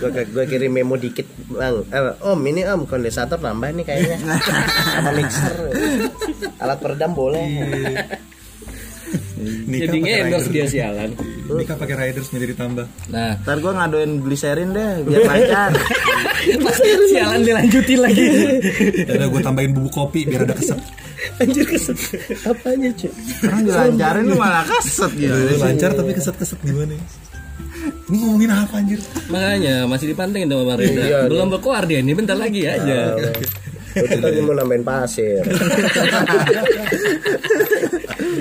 Gue gue kirim memo dikit bang. Eh, om ini om kondensator nambah nih kayaknya. [laughs] Sama mixer. Alat peredam boleh. Nikah jadi endorse dia sialan [laughs] Nikah pakai riders jadi ditambah. nah Ntar gue ngaduin gliserin deh biar lancar. [laughs] sialan dilanjutin lagi [laughs] Ada gue tambahin bubuk kopi biar ada keset. Anjir keset. Apanya cuy? Sekarang dilancarin lu malah kaset gitu. Lancar tapi keset-keset gimana? Ini ngomongin apa anjir? makanya masih dipantengin sama Bang Rendra Iya, belum berkoar dia ini bentar lagi aja Itu tadi mau nambahin pasir.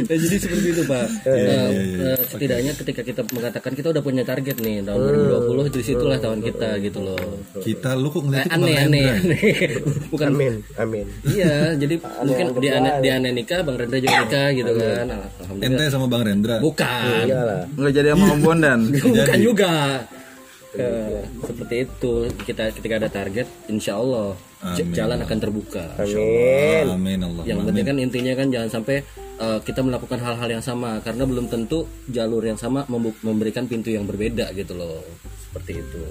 Ya, jadi seperti itu pak. Iya, Eh, eh, setidaknya ketika kita mengatakan kita udah punya target nih tahun Hmm. 2020 di situlah tahun kita gitu loh. Kita lu kok Eh, ngeliatnya ke aneh aneh aneh. [laughs] Bukan. Amin, amin. Iya, jadi mungkin anggap di aneh di aneh nikah, Bang Rendra juga nikah gitu kan. Alhamdulillah. Ente sama Bang Rendra. Bukan. Iyalah. Nggak jadi sama Om Bondan. [laughs] Bukan juga. Eh, seperti itu kita ketika ada target, insya Allah Amin. jalan akan terbuka. Amin. Amin Allah. Yang penting kan intinya kan jangan sampai uh, kita melakukan hal-hal yang sama karena belum tentu jalur yang sama memberikan pintu yang berbeda gitu loh. Seperti itu.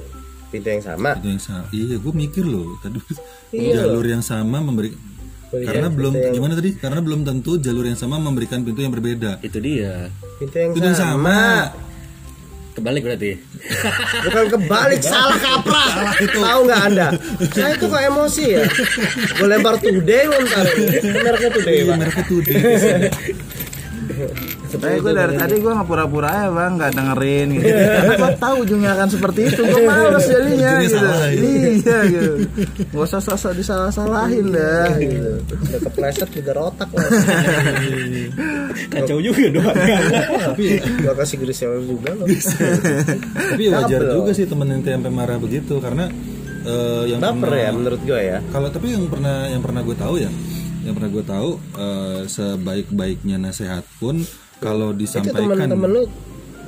Pintu yang sama. Itu yang sama. Iya, gue mikir loh. Tadi Iya. jalur yang sama memberi karena belum gimana tadi? Karena belum tentu jalur yang sama memberikan pintu yang berbeda. Itu dia. Pintu yang Pintu yang sama. sama. Kebalik berarti. [laughs] Bukan kebalik salah kaprah. Tahu nggak anda? Saya tuh kok emosi ya. Gue lempar today ntar. Mereknya today Iya, pak. mereka deh. [laughs] Tapi gue dari tadi gue nggak pura-pura ya bang, nggak dengerin gitu. Karena gue tahu ujungnya akan seperti itu. Gue males jadinya gitu. salah, ya. Iya gitu. Gak usah sosok disalah-salahin dah. Gitu. Udah kepleset juga rotak lah. Kacau juga doang. Tapi Gua kasih grisel juga loh. tapi wajar juga sih temen ente sampai marah begitu karena eh, yang Baper pernah- ya menurut gue ya. Kalau tapi yang pernah yang pernah gue tahu ya yang pernah gue tahu eh, sebaik-baiknya nasihat pun kalau itu disampaikan. teman-teman lu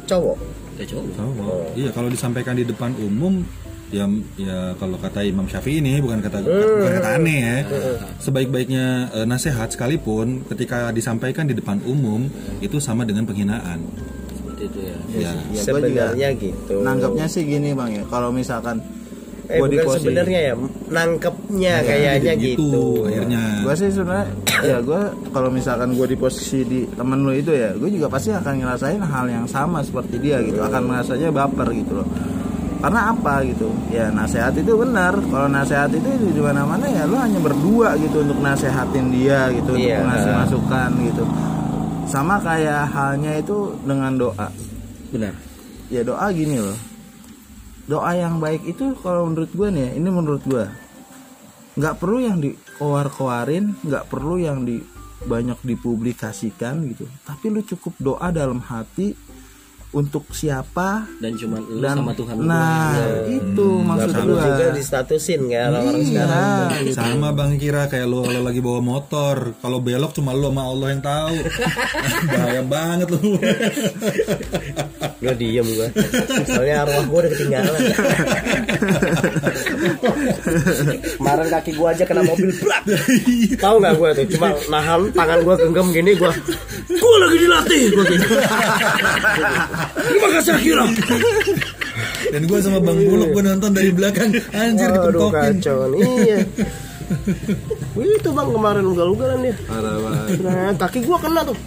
cowok? Kayak cowok. cowok. Iya kalau disampaikan di depan umum ya ya kalau kata Imam Syafi'i ini bukan kata bukan kata aneh ya. Sebaik-baiknya eh, nasihat sekalipun ketika disampaikan di depan umum itu sama dengan penghinaan. Seperti itu ya. ya Ya, sebenarnya gitu. Nanggapnya sih gini bang ya, kalau misalkan eh gua bukan sebenarnya ya nangkepnya kayaknya gitu, akhirnya. Gue sih sebenarnya ya gue kalau misalkan gue di posisi di temen lu itu ya gue juga pasti akan ngerasain hal yang sama seperti dia gitu. Akan merasanya baper gitu loh. Karena apa gitu? Ya nasehat itu benar. Kalau nasehat itu di mana mana ya lu hanya berdua gitu untuk nasehatin dia gitu Iya. untuk ngasih masukan gitu. Sama kayak halnya itu dengan doa. Benar. ya doa gini loh doa yang baik itu kalau menurut gue nih ya, ini menurut gue nggak perlu yang dikoar-koarin nggak perlu yang di banyak dipublikasikan gitu. Tapi lu cukup doa dalam hati untuk siapa Dan cuma lu dan sama Tuhan lu. nah doang. itu maksud perlu gue juga distatusin kayak orang-orang sekarang. Iya sama bang kira kayak lu kalau lagi bawa motor kalau belok cuma lu sama Allah yang tahu. [laughs] Bahaya banget lu [laughs] gue diem gue soalnya arwah gue udah ketinggalan. Kemarin kaki gue aja kena mobil brak. Tahu nggak gue tuh? Cuma nahan tangan gue genggam gini gue gue lagi dilatih gue gini. Terima kasih Akira. Dan gue sama bang Buluk gue nonton dari belakang. Anjir Waduh dipentokin kacau iya. Wih, itu bang kemarin ugal-ugalan dia. Parah banget. nah kaki gue kena tuh.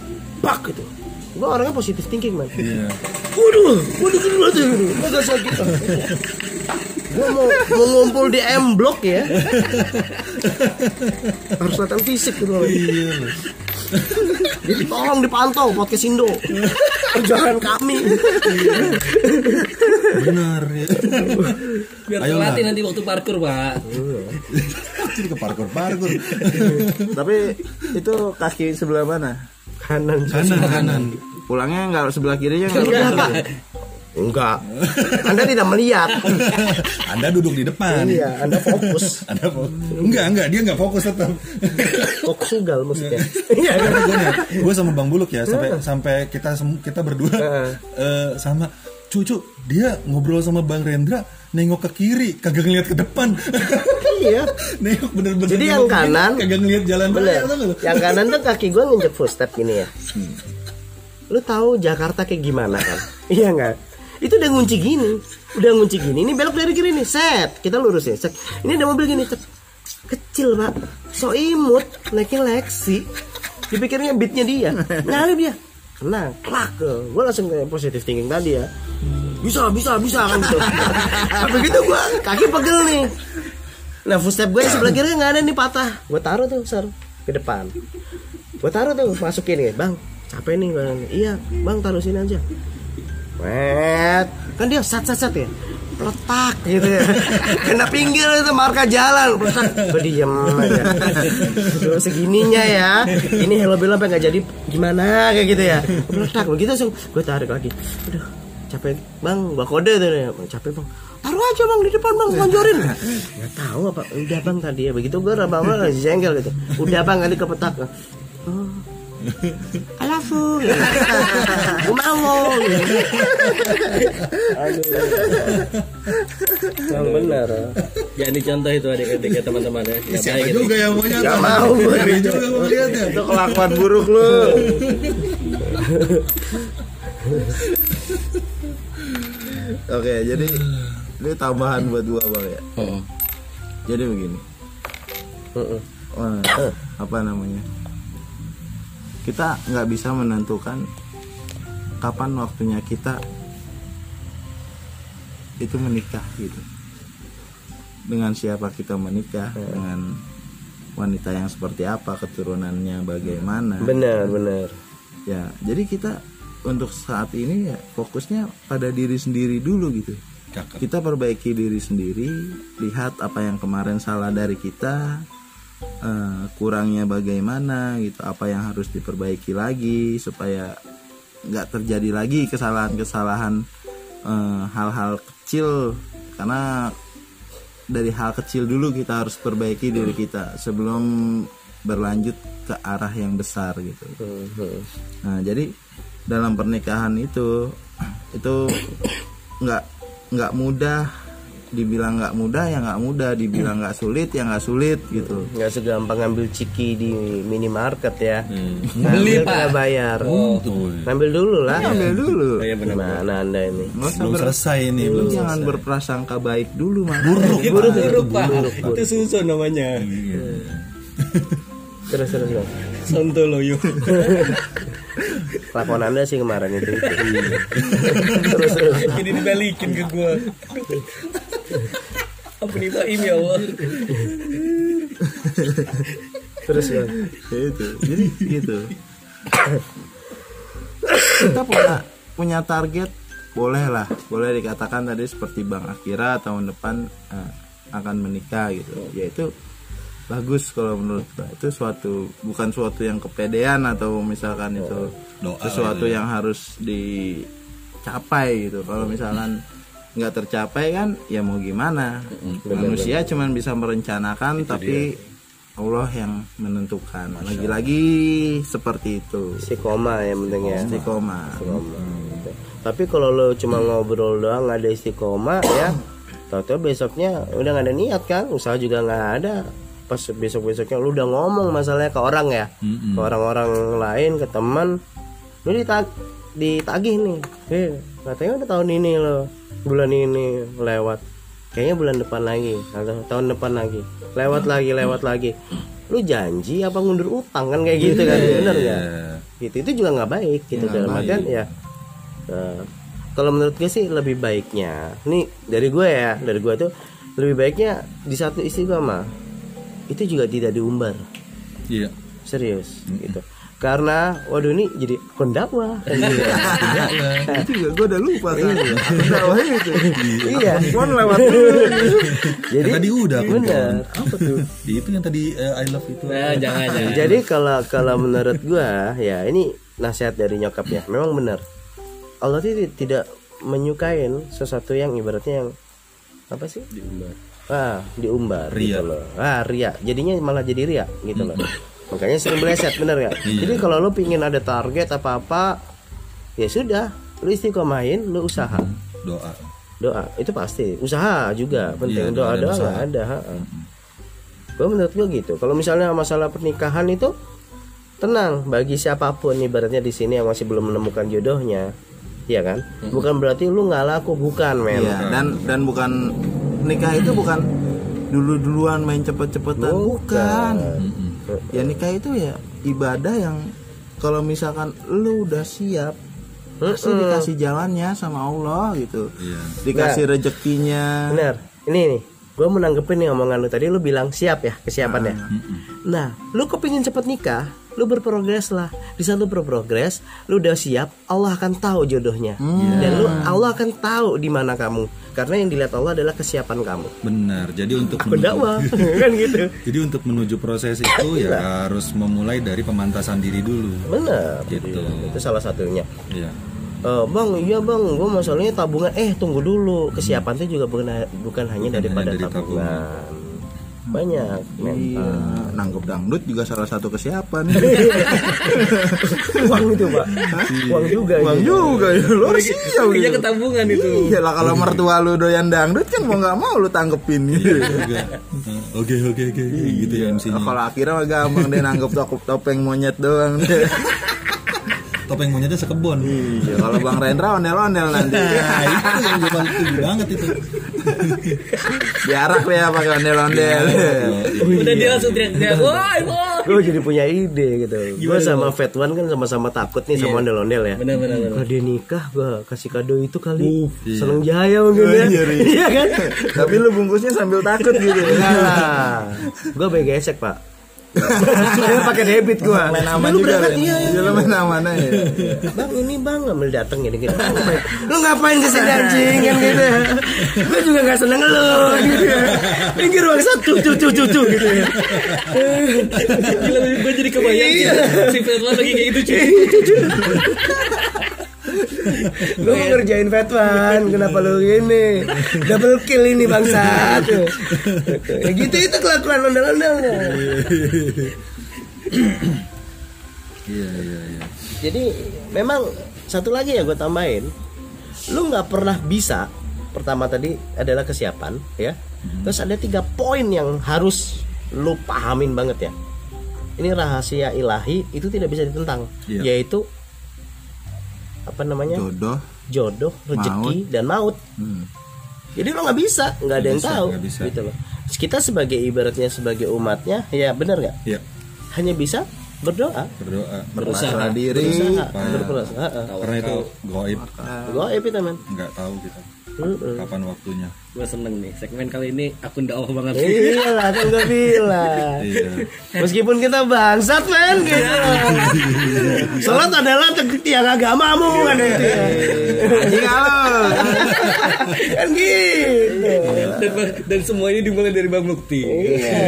Pak gitu gue orangnya positif thinking man iya Waduh, waduh gini aja gitu. Agak sakit. Gua mau mau ngumpul di M Block ya. Harus latihan fisik gitu loh. Jadi tolong dipantau podcast Indo. Perjalanan kami. benar ya Biar Ayo terlatih nanti waktu parkur, Pak. [laughs] jadi ke parkur parkur tapi itu kaki sebelah mana Kanan. kanan kanan pulangnya nggak sebelah kirinya nggak Enggak. Enggak. Anda tidak melihat. [laughs] anda duduk di depan Iya, Anda fokus. [laughs] anda fokus enggak enggak dia enggak fokus tetap Fokus ugal maksudnya. [laughs] Iya gue nih gue sama bang Buluk ya sampai sampai kita kita berdua Heeh. eh, sama cucu dia ngobrol sama bang Rendra nengok ke kiri kagak ngeliat ke depan Iya. [laughs] nengok bener-bener Jadi yang ke kiri, kanan kagak ngeliat jalan Bener. raya? Yang kanan tuh kaki gue nginjek footstep gini ya. Lu tahu Jakarta kayak gimana kan? [laughs] iya nggak? Itu udah ngunci gini, udah ngunci gini. Ini belok dari kiri nih, set. Kita lurus ya, set. Ini ada mobil gini, set. Kecil pak, so imut, naikin Lexi. Dipikirnya beatnya dia, [laughs] nyari dia. Tenang, klak. Gue langsung kayak positif thinking tadi ya. Bisa, bisa, bisa kan gitu. [laughs] Tapi gitu gue kaki pegel nih. Nah footstep gue sebelah kiri nggak ada nih patah. Gue taruh tuh sar ke depan. Gue taruh tuh masukin nih, bang. Capek nih bang. Iya, bang taruh sini aja. Wet, kan dia sat sat sat ya. Letak gitu ya. [laughs] Kena pinggir itu marka jalan. Letak. Gue diem aja. Tuh, segininya ya. Ini hello bella nggak jadi gimana kayak gitu ya. Letak begitu langsung gue tarik lagi. Aduh, capek bang. Gua kode tuh ya. Capek bang. Taruh aja bang di depan bang lonjorin. [laughs] Nggak tahu apa. Udah bang tadi ya. Begitu gue bang bang jengkel gitu. Udah bang kali kepetak. Oh. [laughs] I love you. Gue mau. Yang benar. Jangan dicontoh itu adik-adik ya teman-teman ya. Siapa baik itu. juga yang mau nyata Gak mau. Ngeri juga mau lihatnya itu kelakuan buruk lu [laughs] oke jadi ini tambahan buat gua bang ya. Oh. jadi begini. Heeh. Wah, apa namanya? Kita nggak bisa menentukan kapan waktunya kita itu menikah gitu. Dengan siapa kita menikah dengan wanita yang seperti apa keturunannya bagaimana. Benar benar. ya jadi kita untuk saat ini ya fokusnya pada diri sendiri dulu gitu Cakep. kita perbaiki diri sendiri lihat apa yang kemarin salah dari kita eh, kurangnya bagaimana gitu apa yang harus diperbaiki lagi supaya nggak terjadi lagi kesalahan-kesalahan eh, hal-hal kecil karena dari hal kecil dulu kita harus perbaiki diri kita sebelum berlanjut ke arah yang besar gitu Mhm. nah jadi dalam pernikahan itu itu nggak nggak mudah. Dibilang nggak mudah ya nggak mudah. Dibilang nggak sulit ya nggak sulit gitu. Nggak segampang ngambil ciki di minimarket ya. Hmm. beli pak. bayar. Oh, ngambil dulu lah. Ambil dulu. Iya benar gimana anda ini? Nggak belum selesai ini lu belum jangan selesai. berprasangka baik dulu mas. Buruk buruk pak. itu susu namanya. Terus terus. Sontoloyo Lakon anda sih kemarin itu, itu. terus terus. Ini dibalikin ke gua. Apa nih pak? Ini ya Allah. Terus. Ya itu. Jadi gitu. Kita punya punya target boleh lah. Boleh dikatakan tadi seperti bang Akira tahun depan eh, akan menikah gitu. Yaitu bagus kalau menurut gua. Itu suatu bukan suatu yang kepedean atau misalkan itu Doa sesuatu yang harus dicapai gitu. Kalau misalkan nggak tercapai kan ya mau gimana? Manusia cuman bisa merencanakan tapi Allah yang menentukan. Lagi-lagi seperti itu. Si koma yang penting ya. Istiqomah. Tapi kalau lo cuma ngobrol doang nggak ada istiqomah ya tahu-tahu besoknya udah nggak ada niat kan usaha juga nggak ada pas besok besoknya lu udah ngomong masalahnya ke orang ya. Ke orang-orang lain ke teman. Lu ditag ditagih nih. Eh katanya udah tahun ini lo bulan ini lewat. Kayaknya bulan depan lagi atau tahun depan lagi. Lewat lagi lewat lagi. Lu janji apa ngundur utang kan kayak gitu kan? Bener nggak? Gitu itu juga nggak baik gitu dalam artian ya eh, kalau menurut gue sih lebih baiknya nih dari gue ya dari gue tuh lebih baiknya di satu istri gue mah itu juga tidak diumbar. Iya. serius gitu. Karena waduh ini jadi pendakwah [laughs] itu juga gue udah lupa kan dakwahnya itu. Iya. Mon lewat dulu. Jadi Tadi udah aku bener. apa tuh? Itu yang tadi eh, I love itu. nah jangan [laughs] jangan. Jadi kalau kalau menurut gua ya ini nasihat dari nyokap ya. Memang benar Allah itu tidak menyukain sesuatu yang ibaratnya yang apa sih? Diumbar ah diumbar Ria. gitu loh. Ah ria jadinya malah jadi ria gitu loh. Makanya sering meleset bener ya jadi kalau lo pingin ada target apa apa ya sudah. Lu istiqomahin lu usaha. Doa. doa. Itu pasti. Usaha juga penting. Iya, doa doa nggak ada gue menurut gue gitu. Kalau misalnya masalah pernikahan itu tenang. Bagi siapa pun ibaratnya di sini yang masih belum menemukan jodohnya Iya kan? Bukan berarti lu nggak laku. Bukan men. Iya, dan dan bukan nikah itu bukan dulu duluan main cepet-cepetan. Bukan. Ya nikah itu ya ibadah yang kalau misalkan lu udah siap pasti dikasih jalannya sama Allah gitu. Iya. Dikasih rezekinya. bener ini nih gue menanggepin nih omongan lu. Tadi lu bilang siap ya kesiapannya. Nah lu kepingin cepet nikah lu berprogres lah. Di saat lu berprogres lu udah siap Allah akan tahu jodohnya. Dan lu Allah akan tahu di mana kamu. Karena yang dilihat Allah adalah kesiapan kamu. Benar. Jadi untuk aku menuju, [laughs] kan gitu. Jadi untuk menuju proses itu ya harus memulai dari pemantasan diri dulu. bener Gitu. itu salah satunya. Iya. Eh, bang iya bang. Gue masalahnya tabungan. Eh tunggu dulu. Kesiapan itu juga bukan bukan hanya daripada dari tabungan banyak Iya, mental nanggep dangdut juga salah satu kesiapan. [laughs] uang itu pak uang juga Uang itu. juga ya, lu harus siap gitu. ketabungan itu Iya lah kalau mertua lu doyan dangdut kan mau nggak mau lu tanggepin gitu. Oke oke oke gitu ya MC-nya. Kalau akhirnya mah gampang dia nanggep top- topeng monyet doang deh. [laughs] Topeng monyetnya sekebon. Iya, kalau Bang Rendra ondel-ondel nanti. Nah, itu yang zaman itu banget itu. Diarak ya pakai ondel-ondel. udah dia langsung teriak-teriak woi woi. Gue jadi punya ide gitu. Gue sama Fat One kan sama-sama takut nih sama ondel-ondel ya. Benar benar kalau dia nikah gue kasih kado itu kali. Seneng jaya mungkin ya. Iya kan? Tapi lu bungkusnya sambil takut gitu. Nah, gue baik gesek pak Dia pakai debit gue Main aman juga. ya. Iya, lu main aman aja. Bang ini bang ngambil dateng gini gini ngapain? Lu ngapain ke sini anjing kan gitu ya Gue juga gak seneng lu gitu ya Pinggir bang satu cucu cucu gitu ya gila gue jadi kebayang Iya. si Firman lagi kayak gitu cuy [laughs] Gue mau ngerjain Fatwan Kenapa lu gini Double kill ini bangsat Ya gitu itu kelakuan ondel-ondel Iya iya iya. Jadi memang satu lagi ya gue tambahin, lu nggak pernah bisa. Pertama tadi adalah kesiapan, ya. Terus ada tiga poin yang harus lu pahamin banget ya. Ini rahasia ilahi itu tidak bisa ditentang, Iya. yaitu apa namanya jodoh jodoh, rezeki dan maut. hmm. Jadi lo nggak bisa, nggak ada yang bisa, tahu, bisa. gitu loh. Kita sebagai ibaratnya sebagai umatnya, ya benar nggak? Iya. Hanya bisa berdoa, Berdoa. berpasrah diri berusaha, Pak. berberusaha. Karena itu goib Goib itu men. nggak tahu kita kapan waktunya. gue seneng nih segmen kali ini akun dakwah banget Iya lah kan gue bilang. Iya. Meskipun kita bangsat men gitu. Salat adalah te- tiang agamamu kan gitu ya. anjing halo kan gitu. dan, dan semua ini dimulai dari bang Mukti Iya.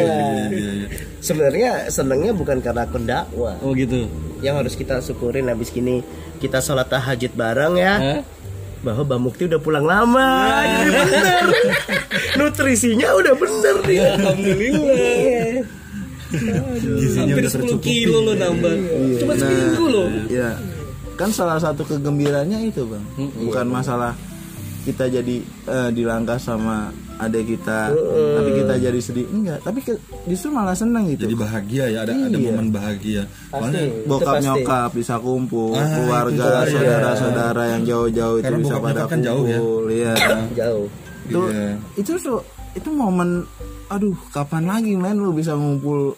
Iya iya. Sebenarnya senengnya bukan karena akun dakwah. oh gitu Yang harus kita syukurin habis gini kita sholat tahajud bareng ya. Hah? Bahwa Mbak Mukti udah pulang lama. Jadi bener. Nutrisinya udah bener nih. alhamdulillah Gizinya hampir udah 10 tercukupi. kilo lo nambah cuma seminggu lo ya kan salah satu kegembiraannya itu bang bukan masalah kita jadi eh, dilangkah sama adik kita tapi kita jadi sedih enggak tapi ke- justru malah seneng gitu Jadi bahagia ya ada ada Iya. momen bahagia. Soalnya Pasti. bokap pasti. nyokap bisa kumpul Ah, keluarga itu dia. saudara-saudara yang jauh-jauh itu bisa pada kan jauh ya. kumpul iya [coughs] Jauh. itu Iya. itu itu momen aduh kapan lagi men lu bisa ngumpul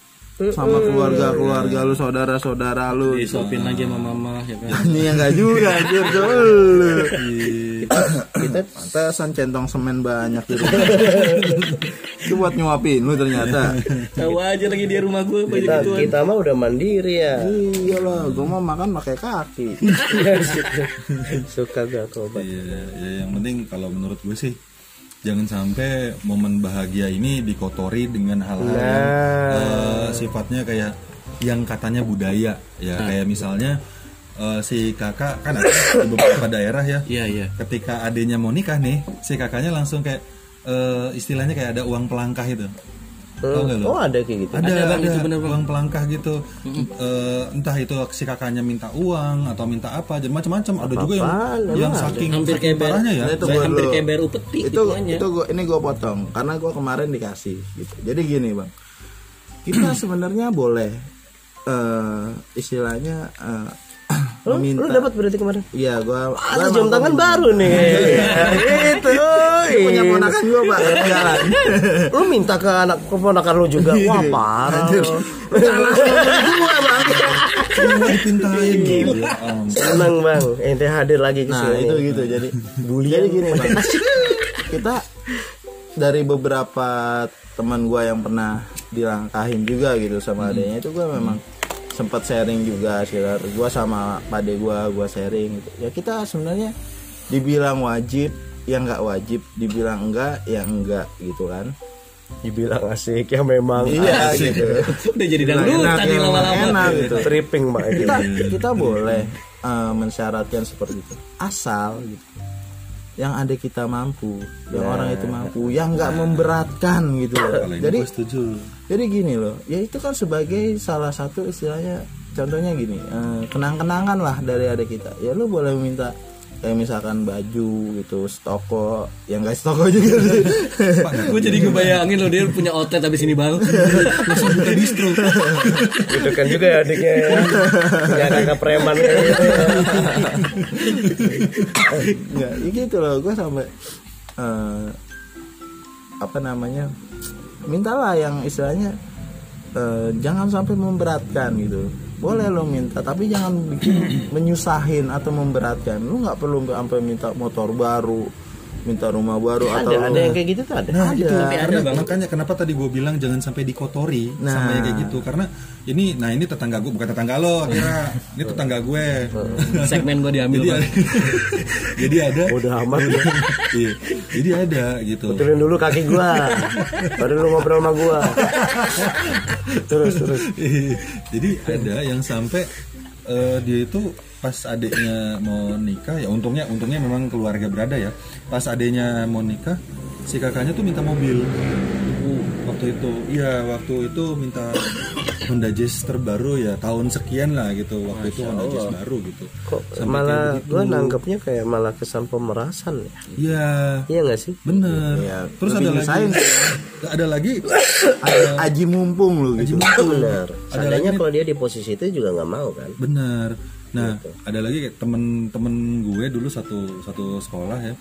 sama keluarga-keluarga lu saudara-saudara lu. Disuapin lagi sama mama ya kan? [laughs] Ini yang enggak juga anjir dulu Kita kita san centong semen banyak di rumah itu buat nyuapin lu ternyata. Tahu aja lagi di rumah gue banyak kita, gituan kita mah udah mandiri ya. iyalah gua mau makan pakai kaki. [laughs] Suka gak tobat. Iya, ya, yang penting kalau menurut gue sih jangan sampai momen bahagia ini dikotori dengan hal-hal yang eh, sifatnya kayak yang katanya budaya ya. Kayak misalnya eh, si kakak kan ada di beberapa daerah ya. Iya iya. Ketika adiknya mau nikah nih si kakaknya langsung kayak eh, istilahnya kayak ada uang pelangkah itu Lo? Oh ada kayak gitu. ada, Ada, Bang, ada itu bener, Bang. uang pelangkah gitu Eh, entah itu si kakaknya minta uang atau minta apa jadi macam-macam ada juga yang Apaan? yang saking, hampir saking kayak ber- parahnya ya Nah, itu gua hampir dulu. kayak baru peti itu hitungannya. itu gua ini gue potong karena gue kemarin dikasih gitu jadi gini bang kita sebenarnya boleh eh istilahnya eh, Lu, meminta lu dapat berarti kemarin? iya gue Ada jam tangan baru nih. [laughs] itu. punya ponakan gue pak jalan Lu minta ke anak keponakan lu juga. Wah, parah. [laughs] semua dipintain ya. Senang, Bang. Ente hadir lagi ke nah sini. itu gitu jadi jadi gini bang kita dari beberapa teman gue yang pernah dilangkahin juga gitu sama adanya itu gue memang sempat sharing juga sekitar gue sama pade gue gue sharing gitu. ya kita sebenarnya dibilang wajib ya nggak wajib dibilang enggak ya enggak gitu kan Dibilang asik ya memang. iya asik. gitu udah jadi dangdut tadi ya, lama-lama enak gitu Tripping, Bang. kita kita boleh eh, mensyaratkan seperti itu asal gitu yang ada kita mampu yang orang itu mampu yang nggak memberatkan gitu loh. Ini jadi setuju. jadi gini loh ya itu kan sebagai salah satu istilahnya contohnya gini eh, kenang-kenangan lah dari adik kita. Ya lu boleh minta kayak misalkan baju gitu stoko yang guys toko juga sih gue jadi ngebayangin loh dia punya outlet habis ini bang langsung buka distro Itu kan juga ya adiknya ya. Punya kakak preman kayak gitu. ya. Enggak, ya gitu loh gue sampai eh, apa namanya mintalah yang istilahnya eh, jangan sampai memberatkan gitu boleh lo minta tapi jangan bikin [clears throat] menyusahin atau memberatkan. Lu nggak perlu sampai minta motor baru minta rumah baru atau Ada, ada yang kayak gitu tuh ada. Nah, Ada. itu Tapi ada, karena Bang. makanya kenapa tadi gue bilang jangan sampai dikotori Nah. sama yang kayak gitu karena ini nah ini tetangga gue bukan tetangga lo kira ini tetangga gue segmen gue diambil jadi ada, [laughs] jadi ada Udah amat ya. iya, jadi ada gitu Betulin dulu kaki gua. Baru lu ngobrol sama gua. [laughs] Terus terus. jadi ada yang sampai eh, dia itu pas adiknya mau nikah ya untungnya untungnya memang keluarga berada ya. Pas adiknya mau nikah si kakaknya tuh minta mobil. Waktu itu iya waktu itu minta Honda Jazz terbaru ya tahun sekian lah gitu. Waktu itu Honda Jazz baru gitu. Kok Sampai malah gue nanggapnya kayak malah kesan pemerasan ya? Iya. Iya nggak sih? Bener. Ya, terus ada lagi. sih. ada lagi. Ada aji mumpung lu gitu. Benar Ada seandainya lagi- kalau dia di posisi itu juga nggak mau kan? Bener nah Gitu. ada lagi kayak temen-temen gue dulu satu satu sekolah ya.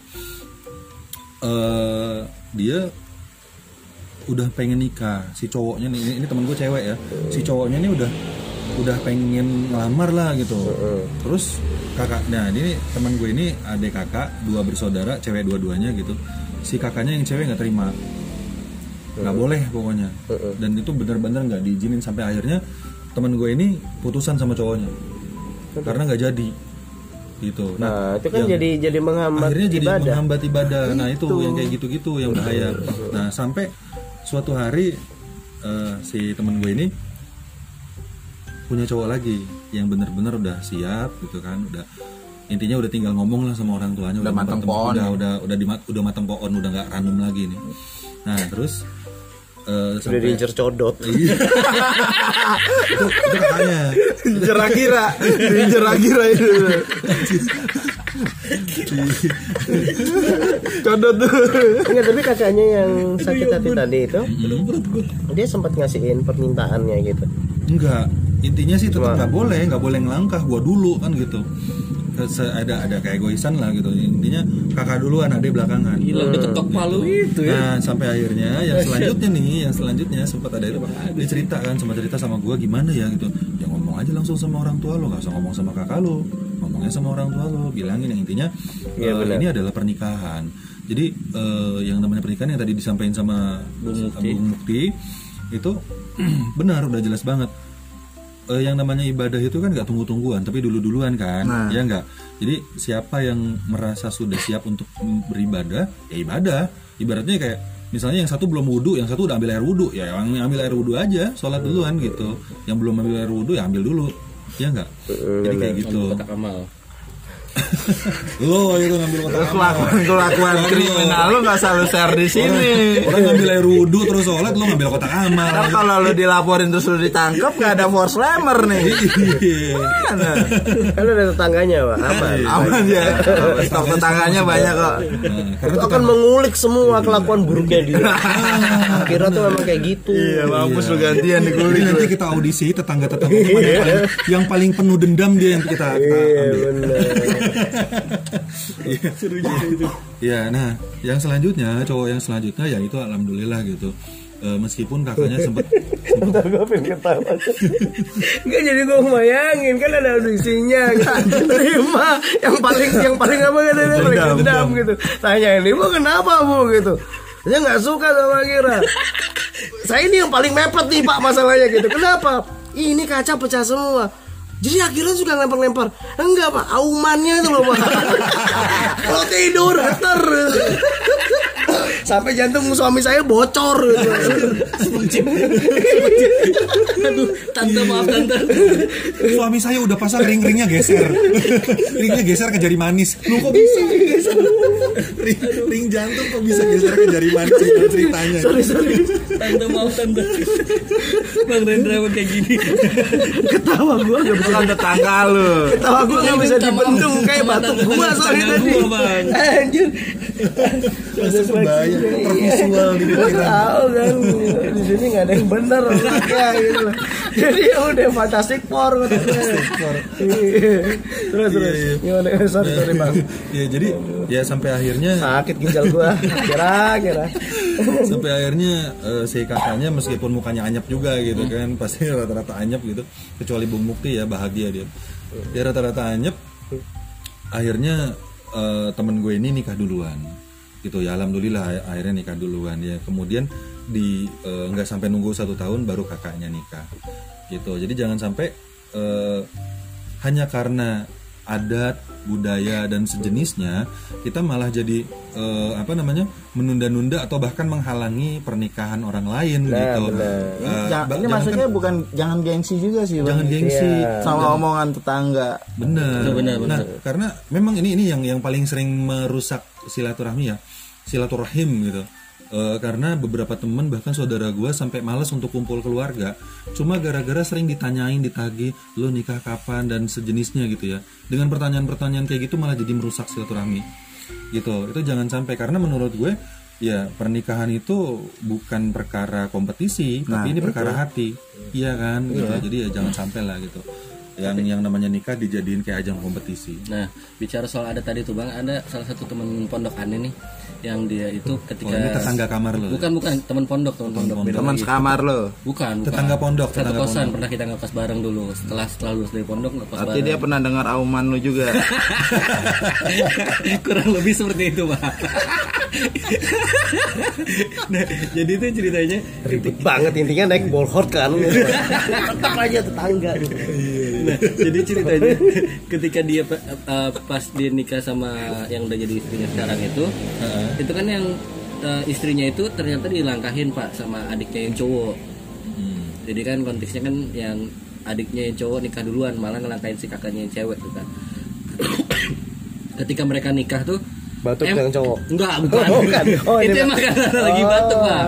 Eh dia udah pengen nikah. Si cowoknya nih ini, ini temen gue cewek ya. Si cowoknya nih udah udah pengen ngelamar lah gitu. Terus kakak nah ini teman gue ini adik kakak dua bersaudara cewek dua-duanya gitu. Si kakaknya yang cewek nggak terima. Nggak boleh pokoknya. Dan itu benar-benar nggak diizinin sampai akhirnya teman gue ini putusan sama cowoknya karena nggak jadi. Gitu. Nah itu kan yang- jadi jadi menghambat akhirnya jadi ibadah. menghambat ibadah. Nah itu yang kayak gitu-gitu yang bahaya. nah sampai suatu hari eh, si temen gue ini punya cowok lagi yang bener-bener udah siap gitu kan udah intinya udah tinggal ngomong lah sama orang tuanya Udah matang pohon. udah udah udah di udah matang pohon udah nggak random lagi nih. Nah terus eh, udah sampai diincer codot. [laughs] Iya. itu, itu kakaknya Jerak-kira Jerak-kira itu. Codot tuh. Enggak, tapi kakaknya yang sakit hati tadi itu dia sempat ngasihin permintaannya gitu. Enggak, intinya sih tetap nggak boleh, nggak boleh ngelangkah. Gua dulu kan gitu. Se- Ada ada kayak egoisan lah gitu. Intinya kakak duluan, adek belakangan. Gila udah ketok palu itu ya. Nah sampai akhirnya yang selanjutnya nih, yang selanjutnya sempat ada itu dia cerita kan, sempat cerita sama gua gimana ya gitu. Ya ngomong aja langsung sama orang tua lo, nggak usah ngomong sama kakak lo, ngomongnya sama orang tua lo, bilangin yang intinya eh, benar. ini adalah pernikahan. Jadi eh, yang namanya pernikahan yang tadi disampaikan sama Bung Mukti. Bung Mukti itu [clears throat] benar udah jelas banget Eh, yang namanya ibadah itu kan nggak tunggu-tungguan tapi dulu-duluan kan. Nah. ya nggak? Jadi siapa yang merasa sudah siap untuk beribadah ya ibadah. Ibaratnya kayak misalnya yang satu belum wudhu yang satu udah ambil air wudhu ya yang ambil air wudhu aja sholat duluan gitu. Yang belum ambil air wudhu ya ambil dulu. Ya nggak? Jadi kayak gitu. Lo itu ngambil kotak amal. Kelakuan kelakuan kriminal lu nggak selalu share di sini. orang ngambil air wudhu terus sholat lo ngambil kotak amal Ntar kalau lu dilaporin terus lu ditangkap gak ada force slammer nih. Iya. Mana? kan ada tetangganya pak aman Aman ya. Stok tetangganya banyak kok. Nah, itu akan mengulik semua kelakuan buruknya dia kira tuh memang kayak gitu Iya, mampus lu gantian Jadi dikulik. nanti kita audisi tetangga-tetangganya mana yang paling, yang paling penuh dendam dia yang kita, kita iya Ya, nah, yang selanjutnya cowok yang selanjutnya ya itu alhamdulillah gitu. Eh, meskipun kakaknya sempat Bentar gue pengen ketawa Enggak jadi gue bayangin Kan ada audisinya gitu. Terima. Yang paling Yang paling apa katanya Paling Dendam, dendam gitu. Tanya ini bu kenapa bu? gitu. Dia nggak suka sama Kira Saya ini yang paling mepet nih pak masalahnya gitu. Kenapa? Ini kaca pecah semua jadi akhirnya suka lempar-lempar Enggak pak. Aumannya itu loh pak. [laughs] Kalau tidur getar Sampai jantung suami saya bocor gitu. Aduh, tante maaf tante. suami saya udah pasang ring-ringnya geser. ringnya geser ke jari manis. Lu kok bisa? ring, ring jantung kok bisa geser ke jari manis Gimana ceritanya? sorry sorry Tante maaf tante. Bang Rendra emang kayak gini. ketawa gua gak bisa tetangga lu. ketawa gua gak bisa dibendung kayak batuk gua sorry tadi anjir Masuk kebayang, Gua pikiran. tahu kan. Di sini nggak ada yang benar [laughs] ya gitu loh. jadi ya udah fantastic four katanya Iya. terus terus. Gimana? Sorry sorry bang. Ya jadi ya sampai akhirnya sakit ginjal gua. Kira kira sampai akhirnya eh, si kakaknya meskipun mukanya anyap juga gitu kan pasti rata-rata anyap gitu. Kecuali Bung Mukti ya bahagia dia. Dia rata-rata anyap akhirnya eh, temen gue ini nikah duluan gitu ya alhamdulillah akhirnya nikah duluan ya. Kemudian di eh, nggak sampai nunggu satu tahun baru kakaknya nikah gitu. Jadi jangan sampai eh, hanya karena adat budaya dan sejenisnya kita malah jadi eh, apa namanya menunda-nunda atau bahkan menghalangi pernikahan orang lain gitu. Eh, Ja- ba- ini jangan maksudnya kan- bukan jangan gengsi juga sih, Bang. jangan gengsi Sama omongan tetangga. bener Benar, benar, nah karena memang ini ini yang yang paling sering merusak silaturahmi ya silaturahim gitu. Eh, karena beberapa temen bahkan saudara gue sampai males untuk kumpul keluarga. Cuma gara-gara sering ditanyain ditagi lo nikah kapan? dan sejenisnya gitu ya. Dengan pertanyaan-pertanyaan kayak gitu malah jadi merusak silaturahmi. Gitu. Itu jangan sampai karena menurut gue ya pernikahan itu bukan perkara kompetisi tapi ini perkara hati. Iya kan? Gitu. jadi ya jangan sampai lah gitu yang yang namanya nikah dijadiin kayak ajang kompetisi. Nah, bicara soal ada tadi tuh Bang, ada salah satu teman pondok aneh nih yang dia itu oh ketika ini tetangga kamar lo. Bukan bukan teman pondok teman pondok. teman lagi. sekamar lo. Bukan bukan. Tetangga pondok, satu tetangga kosan pondok. pernah kita ngekos bareng dulu. Setelah setelah lulus dari pondok ngekos Berarti bareng. dia pernah dengar auman lu juga. [laughs] Kurang lebih seperti itu pak [laughs] nah jadi itu ceritanya ribet banget intinya naik bolhort kan. [laughs] Tetap aja tetangga nah jadi ceritanya [laughs] ketika dia eh, pas dia nikah sama yang udah jadi istrinya sekarang itu itu kan yang eh, istrinya itu ternyata dilangkahin pak sama adiknya yang cowok. Jadi kan konteksnya kan yang adiknya yang cowok nikah duluan malah ngelangkahin si kakaknya yang cewek tuh kan [coughs] ketika mereka nikah tuh Batuk em- yang cowok? enggak bukan, Oh, bukan. Oh, itu emang karena lagi batuk pak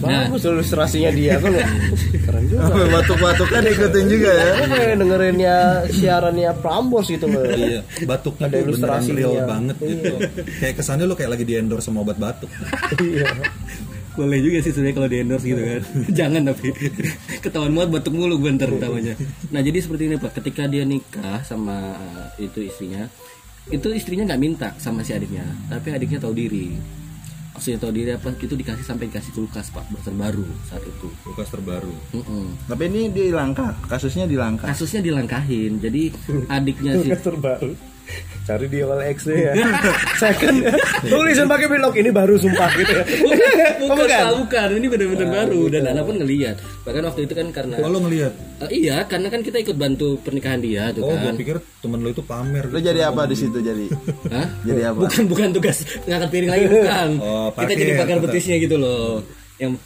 Nah. bagus ilustrasinya dia kan [laughs] keren juga Sampai batuk-batuknya diikutin juga ya Aku kayak dengerinnya siarannya Prambors gitu loh Iya, batuknya Ada ilustrasinya. real banget gitu. Kayak kesannya lo kayak lagi di endorse sama obat batuk. Iya. boleh juga sih sebenarnya kalau di endorse gitu kan [laughs] jangan tapi [laughs] ketahuan muat batuk mulu gue ntar utamanya nah jadi seperti ini pak ketika dia nikah sama uh, itu istrinya itu istrinya nggak minta sama si adiknya tapi adiknya tahu diri maksudnya tahu diri apa itu dikasih sampai dikasih kulkas pak terbaru saat itu Kulkas terbaru. Mm-mm. Tapi ini dilangkah Kasusnya dilangkah kasusnya dilangkahin jadi adiknya si terbaru cari di OLX deh ya second tulisan pakai belok ini baru sumpah gitu ya bukan, bukan? Bukan. ini benar-benar baru dan Ana pun ngelihat bahkan waktu itu kan karena Oh lo ngeliat? Eh, iya karena kan kita ikut bantu pernikahan dia tuh Oh kan gue pikir temen lo itu pamer. Lu jadi apa di situ jadi? [laughs] Hah? Jadi apa? Bukan bukan tugas ngangkat piring lagi bukan. Oh, Kita jadi pakar tetap. betisnya gitu loh. Yang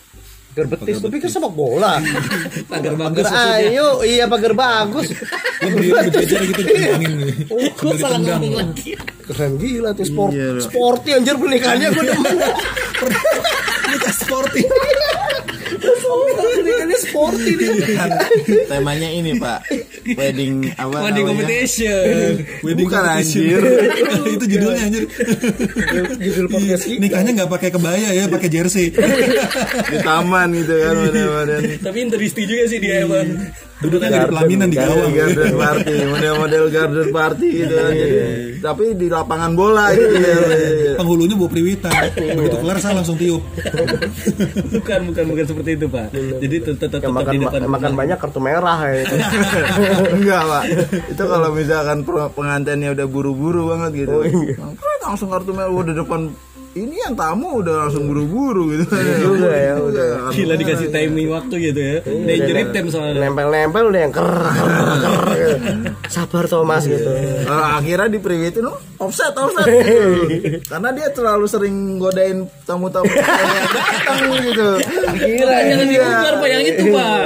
pagar betis tapi kan sepak bola. [laughs] Pagar bagus ayo iya pagar bagus. [laughs] Berjejer gitu ditendangin nih. Oh, gue salah ngomong lagi. keren gila tuh sport Iya, sporty anjir pernikahannya gue demen Nikah sporty. [laughs] pernikahannya sporty Kan [laughs] temanya ini pak Wedding apa Wedding namanya? competition. Wedding Bukan, anjir. [laughs] itu judulnya anjir. judul podcast kita Nikahnya nggak pakai kebaya ya, pakai jersey. Di taman gitu kan [laughs] Tapi interisti juga sih dia emang. Duduknya di pelaminan di gawang. garden party model-model garden party gitu kan jadi tapi di lapangan bola gitu ya Penghulunya bawa priwitan. Begitu kelar saya langsung tiup. bukan bukan bukan seperti itu pak. Jadi tetap tetap di depan. makan banyak kartu merah ya itu. [laughs] enggak pak itu kalau misalkan pengantinnya udah buru-buru banget gitu Keren, langsung kartu merah udah depan ini yang tamu udah langsung buru-buru gitu juga ya, udah. Gila dikasih timing waktu gitu ya. Danger time soalnya. nempel-nempel udah yang ker gitu. sabar Thomas gitu Nah, akhirnya di priwitin oh, offset offset gitu. [laughs] karena dia terlalu sering godain tamu-tamu yang datang gitu kira Jangan diukur pak yang itu pak.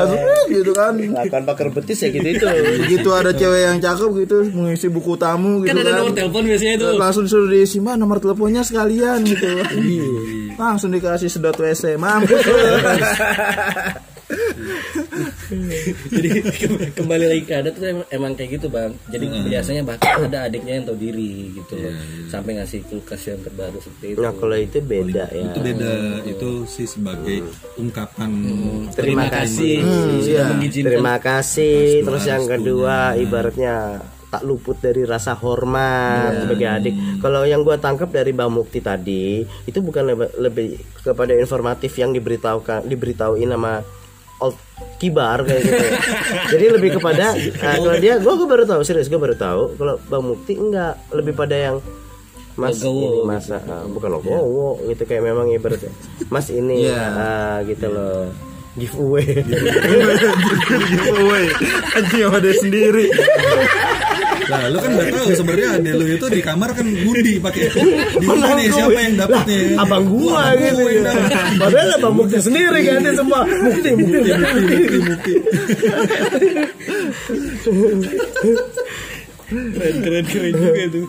Gitu kan akan pakai betis ya gitu itu begitu ada cewek yang cakep gitu mengisi buku tamu gitu Kan ada kan nomor telepon biasanya itu. langsung disuruh diisi mah nomor teleponnya sekalian gitu. Langsung dikasih sedot WC mampus. Jadi ke- kembali lagi ke adat tuh emang, emang kayak gitu bang. Jadi biasanya bahkan ada adiknya yang tahu diri gitu loh. Sampai ngasih kulkas yang terbaru seperti itu. Nah kalau itu beda ya. Itu beda. Itu sih sebagai ungkapan terima kasih. sudah mengizinkan. Terima kasih. Terus yang kedua ibaratnya tak luput dari rasa hormat sebagai adik. Kalau yang gua tangkap dari Mbak Mukti tadi itu bukan lebih, lebih kepada informatif yang diberitahukan diberitahuin sama old kibar kayak gitu. [laughs] Jadi lebih kepada nah, kalau dia gua baru tahu serius gua baru tahu kalau Bang Mukti enggak lebih pada yang Mas ini masa ah, bukan logowo gitu kayak memang ibaratnya Mas ini ah, gitu loh giveaway. Giveaway. Anjing sama dia sendiri. Lah, lu kan nggak tahu sebenarnya ade lu itu di kamar kan ngundi pakai di mana nih siapa yang dapat nih? abang gua gitu yang ya. Padahal abang Mukti sendiri kan dia semua Mukti Mukti Mukti keren keren keren juga tuh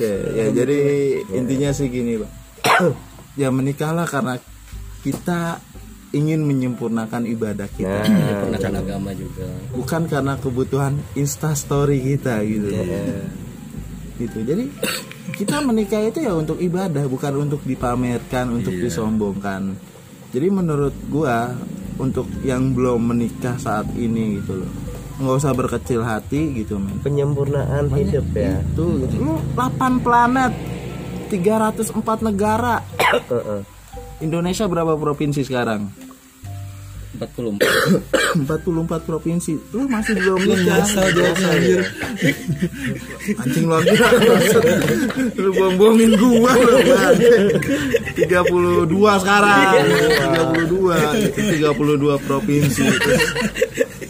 Oke, ya jadi intinya sih gini, Bang. ya menikahlah karena kita ingin menyempurnakan ibadah kita. Menyempurnakan agama juga. bukan karena kebutuhan insta story kita gitu. Gitu. Jadi kita menikah itu ya untuk ibadah bukan untuk dipamerkan untuk disombongkan. Jadi menurut gua untuk yang belum menikah saat ini gitu loh nggak usah berkecil hati gitu men. Penyempurnaan hidup ya. tuh gitu. lu 8 planet 304 negara. Heeh. Indonesia berapa provinsi sekarang? 44. 44 [coughs] provinsi. Lu masih belum nikah. anjing lu lu bohong-bohongin gua lu Bang. 32 sekarang. 32 itu 32 provinsi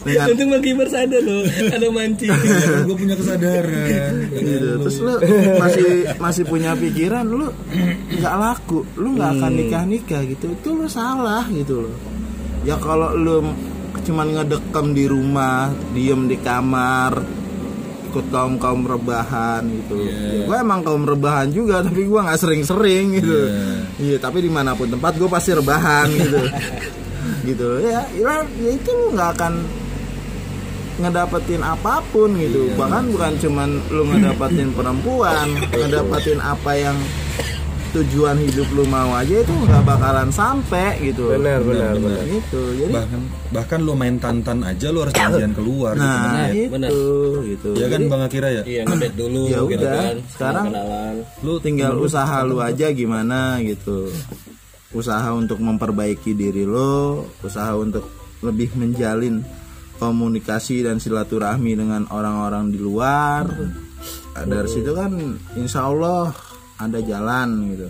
dengan Untung Bang Kibar sadar loh, ada mancing. [laughs] gue punya kesadaran. Gitu. terus lu masih masih punya pikiran lu nggak laku lu nggak akan nikah nikah gitu. Itu lu salah gitu loh. Ya kalau lu cuman ngedekam di rumah diem di kamar ikut kaum kaum rebahan gitu. Ya, gue emang kaum rebahan juga tapi gue nggak sering-sering gitu. Iya. Tapi di mana pun tempat gue pasti rebahan gitu. [laughs] Gitu. Ya ya, ya itu nggak akan ngedapetin apa pun gitu. Bahkan bukan cuman lu ngedapetin perempuan [laughs] ngedapetin apa yang tujuan hidup lu mau aja itu nggak bakalan sampai gitu. Benar benar benar gitu. Jadi bahkan bahkan lo main tantan aja lo harus janjian keluar gitu. nah Benar, itu benar. gitu. Ya kan Jadi, bang Akira ya? Iya, ngedate dulu Ya gitu udah, kan. sekarang- kenalan. lu tinggal usaha lu aja gimana gitu. Usaha untuk memperbaiki diri lo usaha untuk lebih menjalin komunikasi dan silaturahmi dengan orang-orang di luar. Nah, dari situ kan insya Allah ada jalan gitu.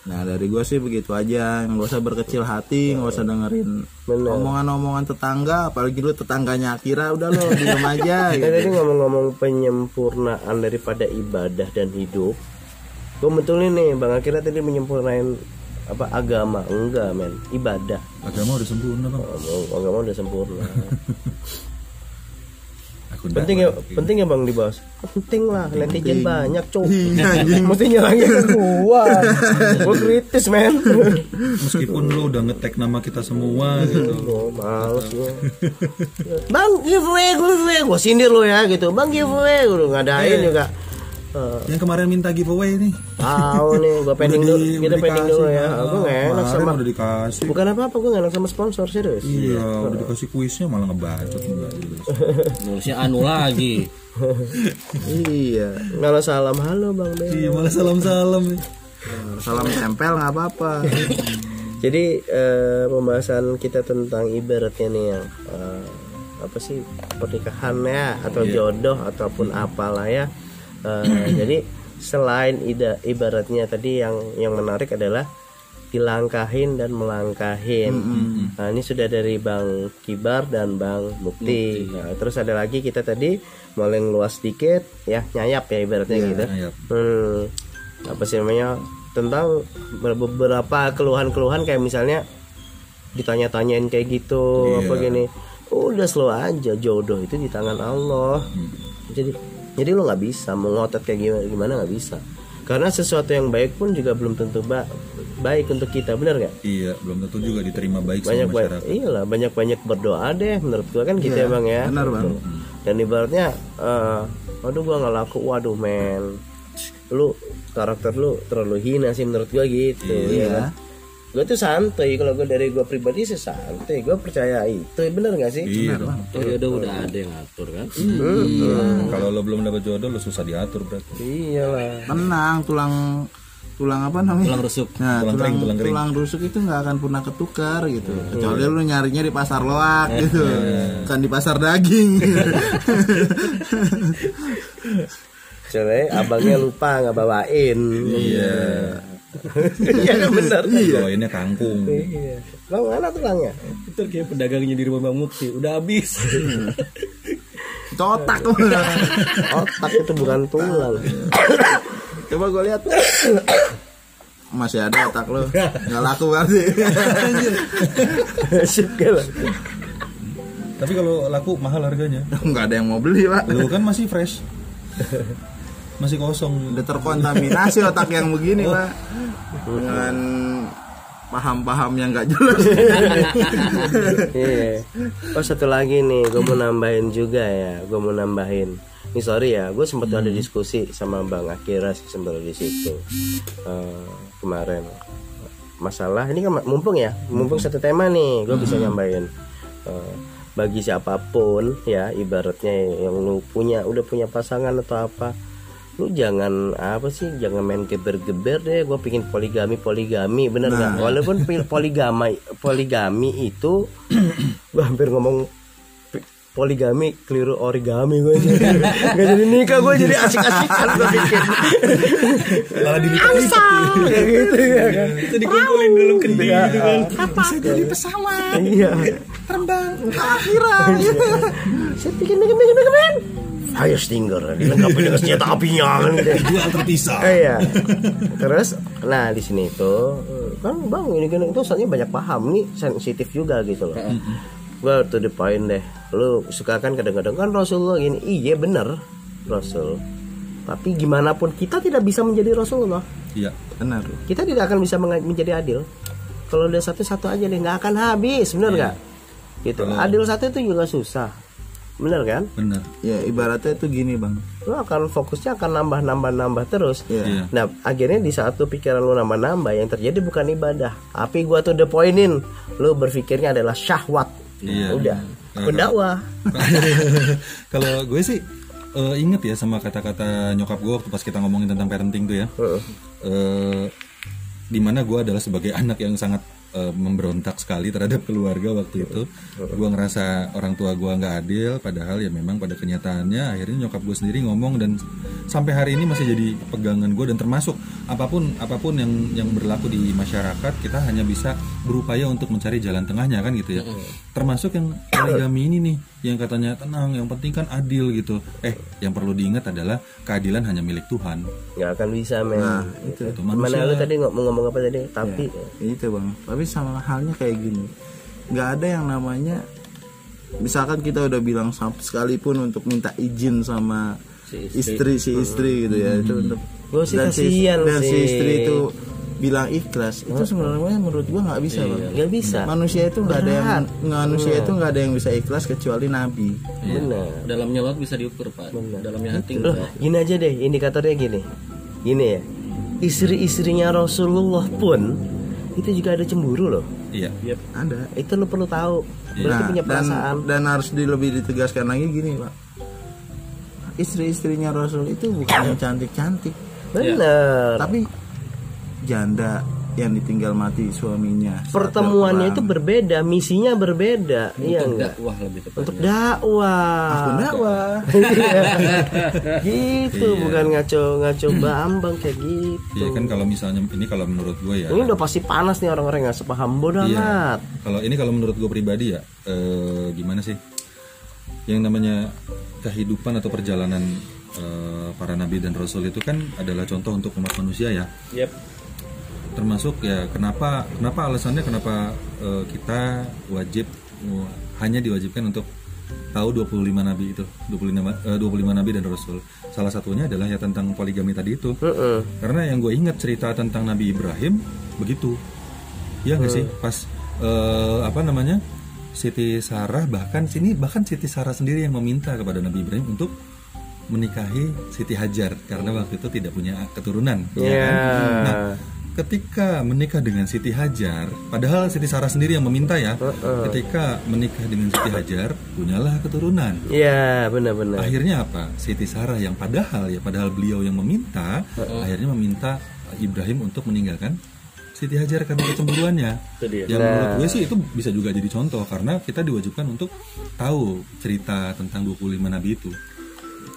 Nah dari gue sih begitu aja. Nggak usah berkecil hati nggak usah dengerin omongan-omongan tetangga apalagi lu tetangganya Akira udah lo diem [laughs] aja gitu. tadi ngomong-ngomong penyempurnaan daripada ibadah dan hidup gue betul nih bang akhirnya tadi menyempurnain apa agama? Enggak men. Ibadah. Agama udah sempurna bang. Oh, agama udah sempurna. [laughs] Aku penting ya penting ya bang dibahas. Penting lah netizen banyak cok Iya, mesti nyerangin ke gua. [laughs] Gua kritis men. [laughs] Meskipun lo udah ngetek nama kita semua gitu. Oh males gua. Bang giveaway giveaway. Gua sindir lo ya gitu. Bang giveaway. Udah ngadain juga Eh, yang kemarin minta giveaway nih. Tahu [laughs] nih gua pending dulu kita pending dulu ya. Bang. gua gak enak sama udah dikasih. Bukan apa apa gua gak enak sama sponsor serius. Iya udah dikasih kuisnya malah ngebacot nggak jelas. [laughs] Nulisnya anu lagi. [laughs] iya kalau salam halo bang Ben. Iya malah salam salam tempel nggak apa-apa. Jadi eh, pembahasan kita tentang ibaratnya nih yang eh, apa sih pernikahan ya atau jodoh ataupun apalah ya. Eh, [clears throat] jadi selain ida, ibaratnya tadi yang yang menarik adalah dilangkahin dan melangkahin. Nah ini sudah dari Bang Kibar dan Bang Mukti. Nah, terus ada lagi kita tadi mulai luas sedikit ya nyayap ya ibaratnya gitu. nyayap. Hmm, apa sih namanya tentang beberapa keluhan-keluhan kayak misalnya ditanya-tanyain kayak gitu apa gini udah slow aja jodoh itu di tangan Allah jadi jadi lo nggak bisa mau ngotot kayak gimana gimana nggak bisa. Karena sesuatu yang baik pun juga belum tentu ba- baik untuk kita benar nggak? Iya belum tentu juga diterima baik banyak sama banyak masyarakat. iyalah banyak banyak berdoa deh menurut gua kan gitu ya bang ya. benar, Bang. dan ibaratnya eh waduh gua nggak laku waduh men. Lu karakter lu terlalu hina sih menurut gua gitu ya gue tuh santai kalau gue dari gue pribadi sih santai gue percaya itu bener gak sih iya dong Oh ya udah udah ada yang ngatur kan. Hmm. kalau lo belum dapat jodoh lo susah diatur berarti iyalah tenang tulang tulang apa namanya Tulang rusuk. Nah, Tulang tulang, kering, tulang tulang, kering. rusuk itu nggak akan pernah ketukar gitu. Kecuali lu nyarinya di pasar loak gitu. Bukan di pasar daging. soalnya abangnya lupa nggak bawain iya iya kan bener bawainnya kangkung. Iya. Bang mana tulangnya Itu kayak pedagangnya di rumah Bang Mukti. Udah habis. itu otak. Otak itu bukan tulang. Coba gue lihat. Masih ada otak lu. Nggak laku berarti. Sip kan tapi kalau laku mahal harganya. Nggak ada yang mau beli, Pak. lo kan masih fresh masih kosong udah terkontaminasi otak yang begini pak dengan paham-paham yang gak jelas Iya. Oh satu lagi nih, gue mau nambahin juga ya. Gue mau nambahin. Ini sorry ya, gue sempat ada diskusi sama Bang Akira sih sembel di situ Eh, kemarin. Masalah ini kan mumpung ya, mumpung satu tema nih, gue bisa nyambain. Eh, bagi siapa pun ya, ibaratnya yang lu punya, udah punya pasangan atau apa, lu jangan apa sih jangan main geber-geber deh. Gue pingin poligami poligami bener nggak? Walaupun pil- poligami poligami itu [clears throat] gue hampir ngomong poligami keliru origami gue nggak jadi nikah gue jadi asik-asikan gue pikir. Malah dilipat kayak gitu ya kan? Itu dikumpulin dalam kendi gitu kan. Bisa jadi pesawat. Iya. Terbang kira saya bikin bikin bikin bikin bikin fire stinger dilengkapi dengan senjata apinya kan gitu jual terpisah Eh, iya. Terus, nah di sini itu kan bang ini gini itu soalnya banyak paham nih sensitif juga gitu loh. Gue to the point deh. Lu suka kan kadang-kadang kan Rasulullah gini, iya bener Rasul. Tapi gimana pun kita tidak bisa menjadi Rasulullah. iya benar Kita tidak akan bisa menjadi adil. Kalau udah satu-satu aja deh nggak akan habis, bener nggak? Gitu. Adil satu itu juga susah, bener kan? benar ya ibaratnya itu gini bang Lu akan fokusnya akan nambah-nambah-nambah terus. Iya. Iya. Nah, akhirnya di saat lu pikiran lu nambah-nambah yang terjadi bukan ibadah, tapi gua tuh the pointin, lu berpikirnya adalah syahwat. Iya. Udah, pendakwah. [laughs] kalau gue sih eh, inget ya sama kata-kata nyokap gue waktu pas kita ngomongin tentang parenting tuh ya Heeh. eh di mana gue adalah sebagai anak yang sangat eh, memberontak sekali terhadap keluarga waktu itu. Gue ngerasa orang tua gue nggak adil padahal ya memang pada kenyataannya akhirnya nyokap gue sendiri ngomong dan sampai hari ini masih jadi pegangan gue dan termasuk apa pun apa pun yang yang berlaku di masyarakat kita hanya bisa berupaya untuk mencari jalan tengahnya kan gitu ya. Termasuk yang poligami ini nih yang katanya tenang yang penting kan adil gitu. Eh yang perlu diingat adalah keadilan hanya milik Tuhan. Nggak akan bisa men. nah itu. Itu Mana manusia lu tadi ngomong ngomong apa tadi? Tapi. Itu bang. Tapi sama halnya kayak gini. Nggak ada yang namanya misalkan kita udah bilang sekalipun untuk minta izin sama Si istri. si istri gitu ya itu untuk Gua sih dan si, kasihan dan si istri itu bilang ikhlas itu sebenarnya menurut gua nggak bisa bang. Nggak bisa. manusia itu nggak ada yang manusia itu nggak ada yang bisa ikhlas kecuali nabi. Benar. dalamnya laut bisa diukur pak. Dalamnya hati Loh, gini aja deh indikatornya gini. Gini ya. Istri-istrinya Rasulullah pun itu juga ada cemburu loh. iya ada Itu lu perlu tahu. Berarti Nah, punya dan perasaan. dan harus di, lebih ditegaskan lagi gini pak istri-istrinya Rasul itu bukan yang cantik-cantik Bener. tapi janda yang ditinggal mati suaminya pertemuannya itu berbeda, misinya berbeda, iya untuk enggak? dakwah lebih tepat Untuk dakwah. Akun dakwah [laughs] gitu, bukan ngaco-ngaco bambang kayak gitu. Iya kan kalau misalnya ini kalau menurut gue ya Ini udah pasti panas nih orang-orang nggak sepaham bodoh Iya. amat. Kalau ini kalau menurut gue pribadi ya, eh, gimana sih? Yang namanya kehidupan atau perjalanan eh, para nabi dan rasul itu kan adalah contoh untuk umat manusia ya. Yep. Termasuk ya kenapa kenapa alasannya kenapa eh, kita wajib hanya diwajibkan untuk tahu 25 nabi itu, 25 eh, 25 nabi dan rasul. Salah satunya adalah ya tentang poligami tadi itu. Heeh. Karena yang gue ingat cerita tentang Nabi Ibrahim begitu, ya nggak sih? Pas eh, apa namanya Siti Sarah bahkan sini bahkan Siti Sarah sendiri yang meminta kepada Nabi Ibrahim untuk menikahi Siti Hajar karena waktu itu tidak punya keturunan. ya Iya. kan? Nah, ketika menikah dengan Siti Hajar, padahal Siti Sarah sendiri yang meminta ya, ketika menikah dengan Siti Hajar punyalah keturunan. Iya, benar-benar. Akhirnya apa? Siti Sarah yang padahal ya padahal beliau yang meminta, akhirnya meminta Ibrahim untuk meninggalkan Siti Hajar karena kecemburuannya. Itu dia. Yang menurut gue sih itu bisa juga jadi contoh karena kita diwajibkan untuk tahu cerita tentang 25 nabi itu.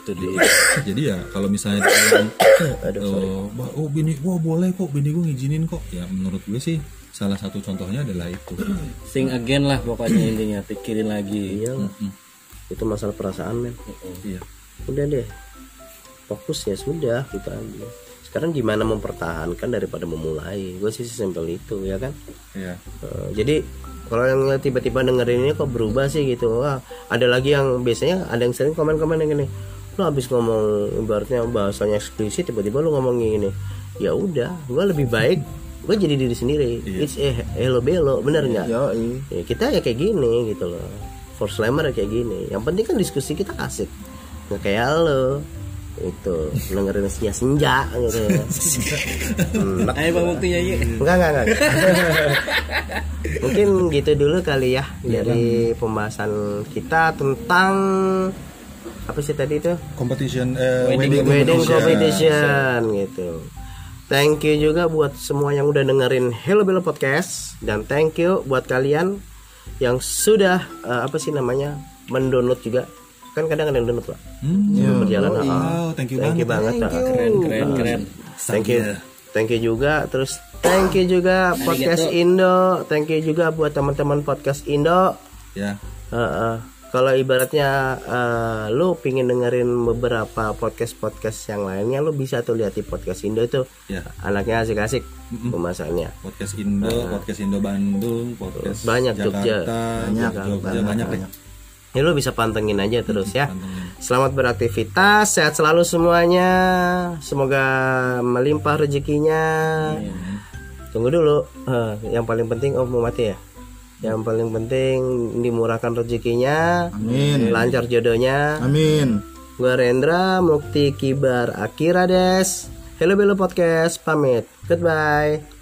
Itu dia. [coughs] Jadi ya kalau misalnya dibilang [coughs] oh, oh bini wah boleh kok bini gue ngizinin kok. Ya menurut gue sih salah satu contohnya adalah itu. [coughs] Sing again lah pokoknya intinya pikirin lagi. Iya lah. Itu masalah perasaan men. Iya. Udah deh. Fokus ya sudah kita aja. Sekarang gimana mempertahankan daripada memulai? Gue sih simpel itu ya kan. Iya. Eh, jadi kalau yang tiba-tiba dengerin ini kok berubah sih gitu wah ada lagi yang biasanya ada yang sering komen-komen yang gini lu habis ngomong ibaratnya bahasanya eksplisit tiba-tiba lu ngomong gini ya udah gue lebih baik gue jadi diri sendiri. It's eh hello belo bener nggak? Yo, ya, kita ya kayak gini gitu loh. For slammer ya kayak gini. Yang penting kan diskusi kita asik. Nggak kayak lo. Itu dengerin senja senja gitu [laughs] Hmm, Ayo bang buktinya ya. enggak enggak enggak [laughs] mungkin gitu dulu kali ya dari pembahasan kita tentang apa sih tadi itu? Competition eh, Wedding wedding competition. competition. gitu. Thank you juga buat semua yang udah dengerin Hello Bello Podcast. Dan thank you buat kalian yang sudah eh, apa sih namanya mendownload juga. Kan kadang ada yang download pak. Hmm, berjalan ah. wow, thank you thank you banget. banget ah. Keren keren keren. thank you. Thank you juga. Terus thank you juga podcast Indo. Thank you juga buat teman-teman podcast Indo. Ya. Heeh. Kalau ibaratnya eh, lu pingin dengerin beberapa podcast podcast yang lainnya lu bisa tuh lihat di podcast Indo tuh Ya. anaknya asik-asik pembahasannya Podcast Indo, podcast Indo Bandung, podcast Banyak, Jakarta, Jogja. banyak, Jogja, banyak deh. ya lu bisa pantengin aja terus ya Pantengin. Selamat beraktivitas, sehat selalu semuanya. Semoga melimpah rezekinya. Tunggu dulu, Eh, yang paling penting oh mau mati ya. Yang paling penting dimurahkan rezekinya, Amin. lancar jodohnya. Amin. Gue Rendra Mukti Kibar Akira Des. Hello Bello Podcast, pamit. Goodbye.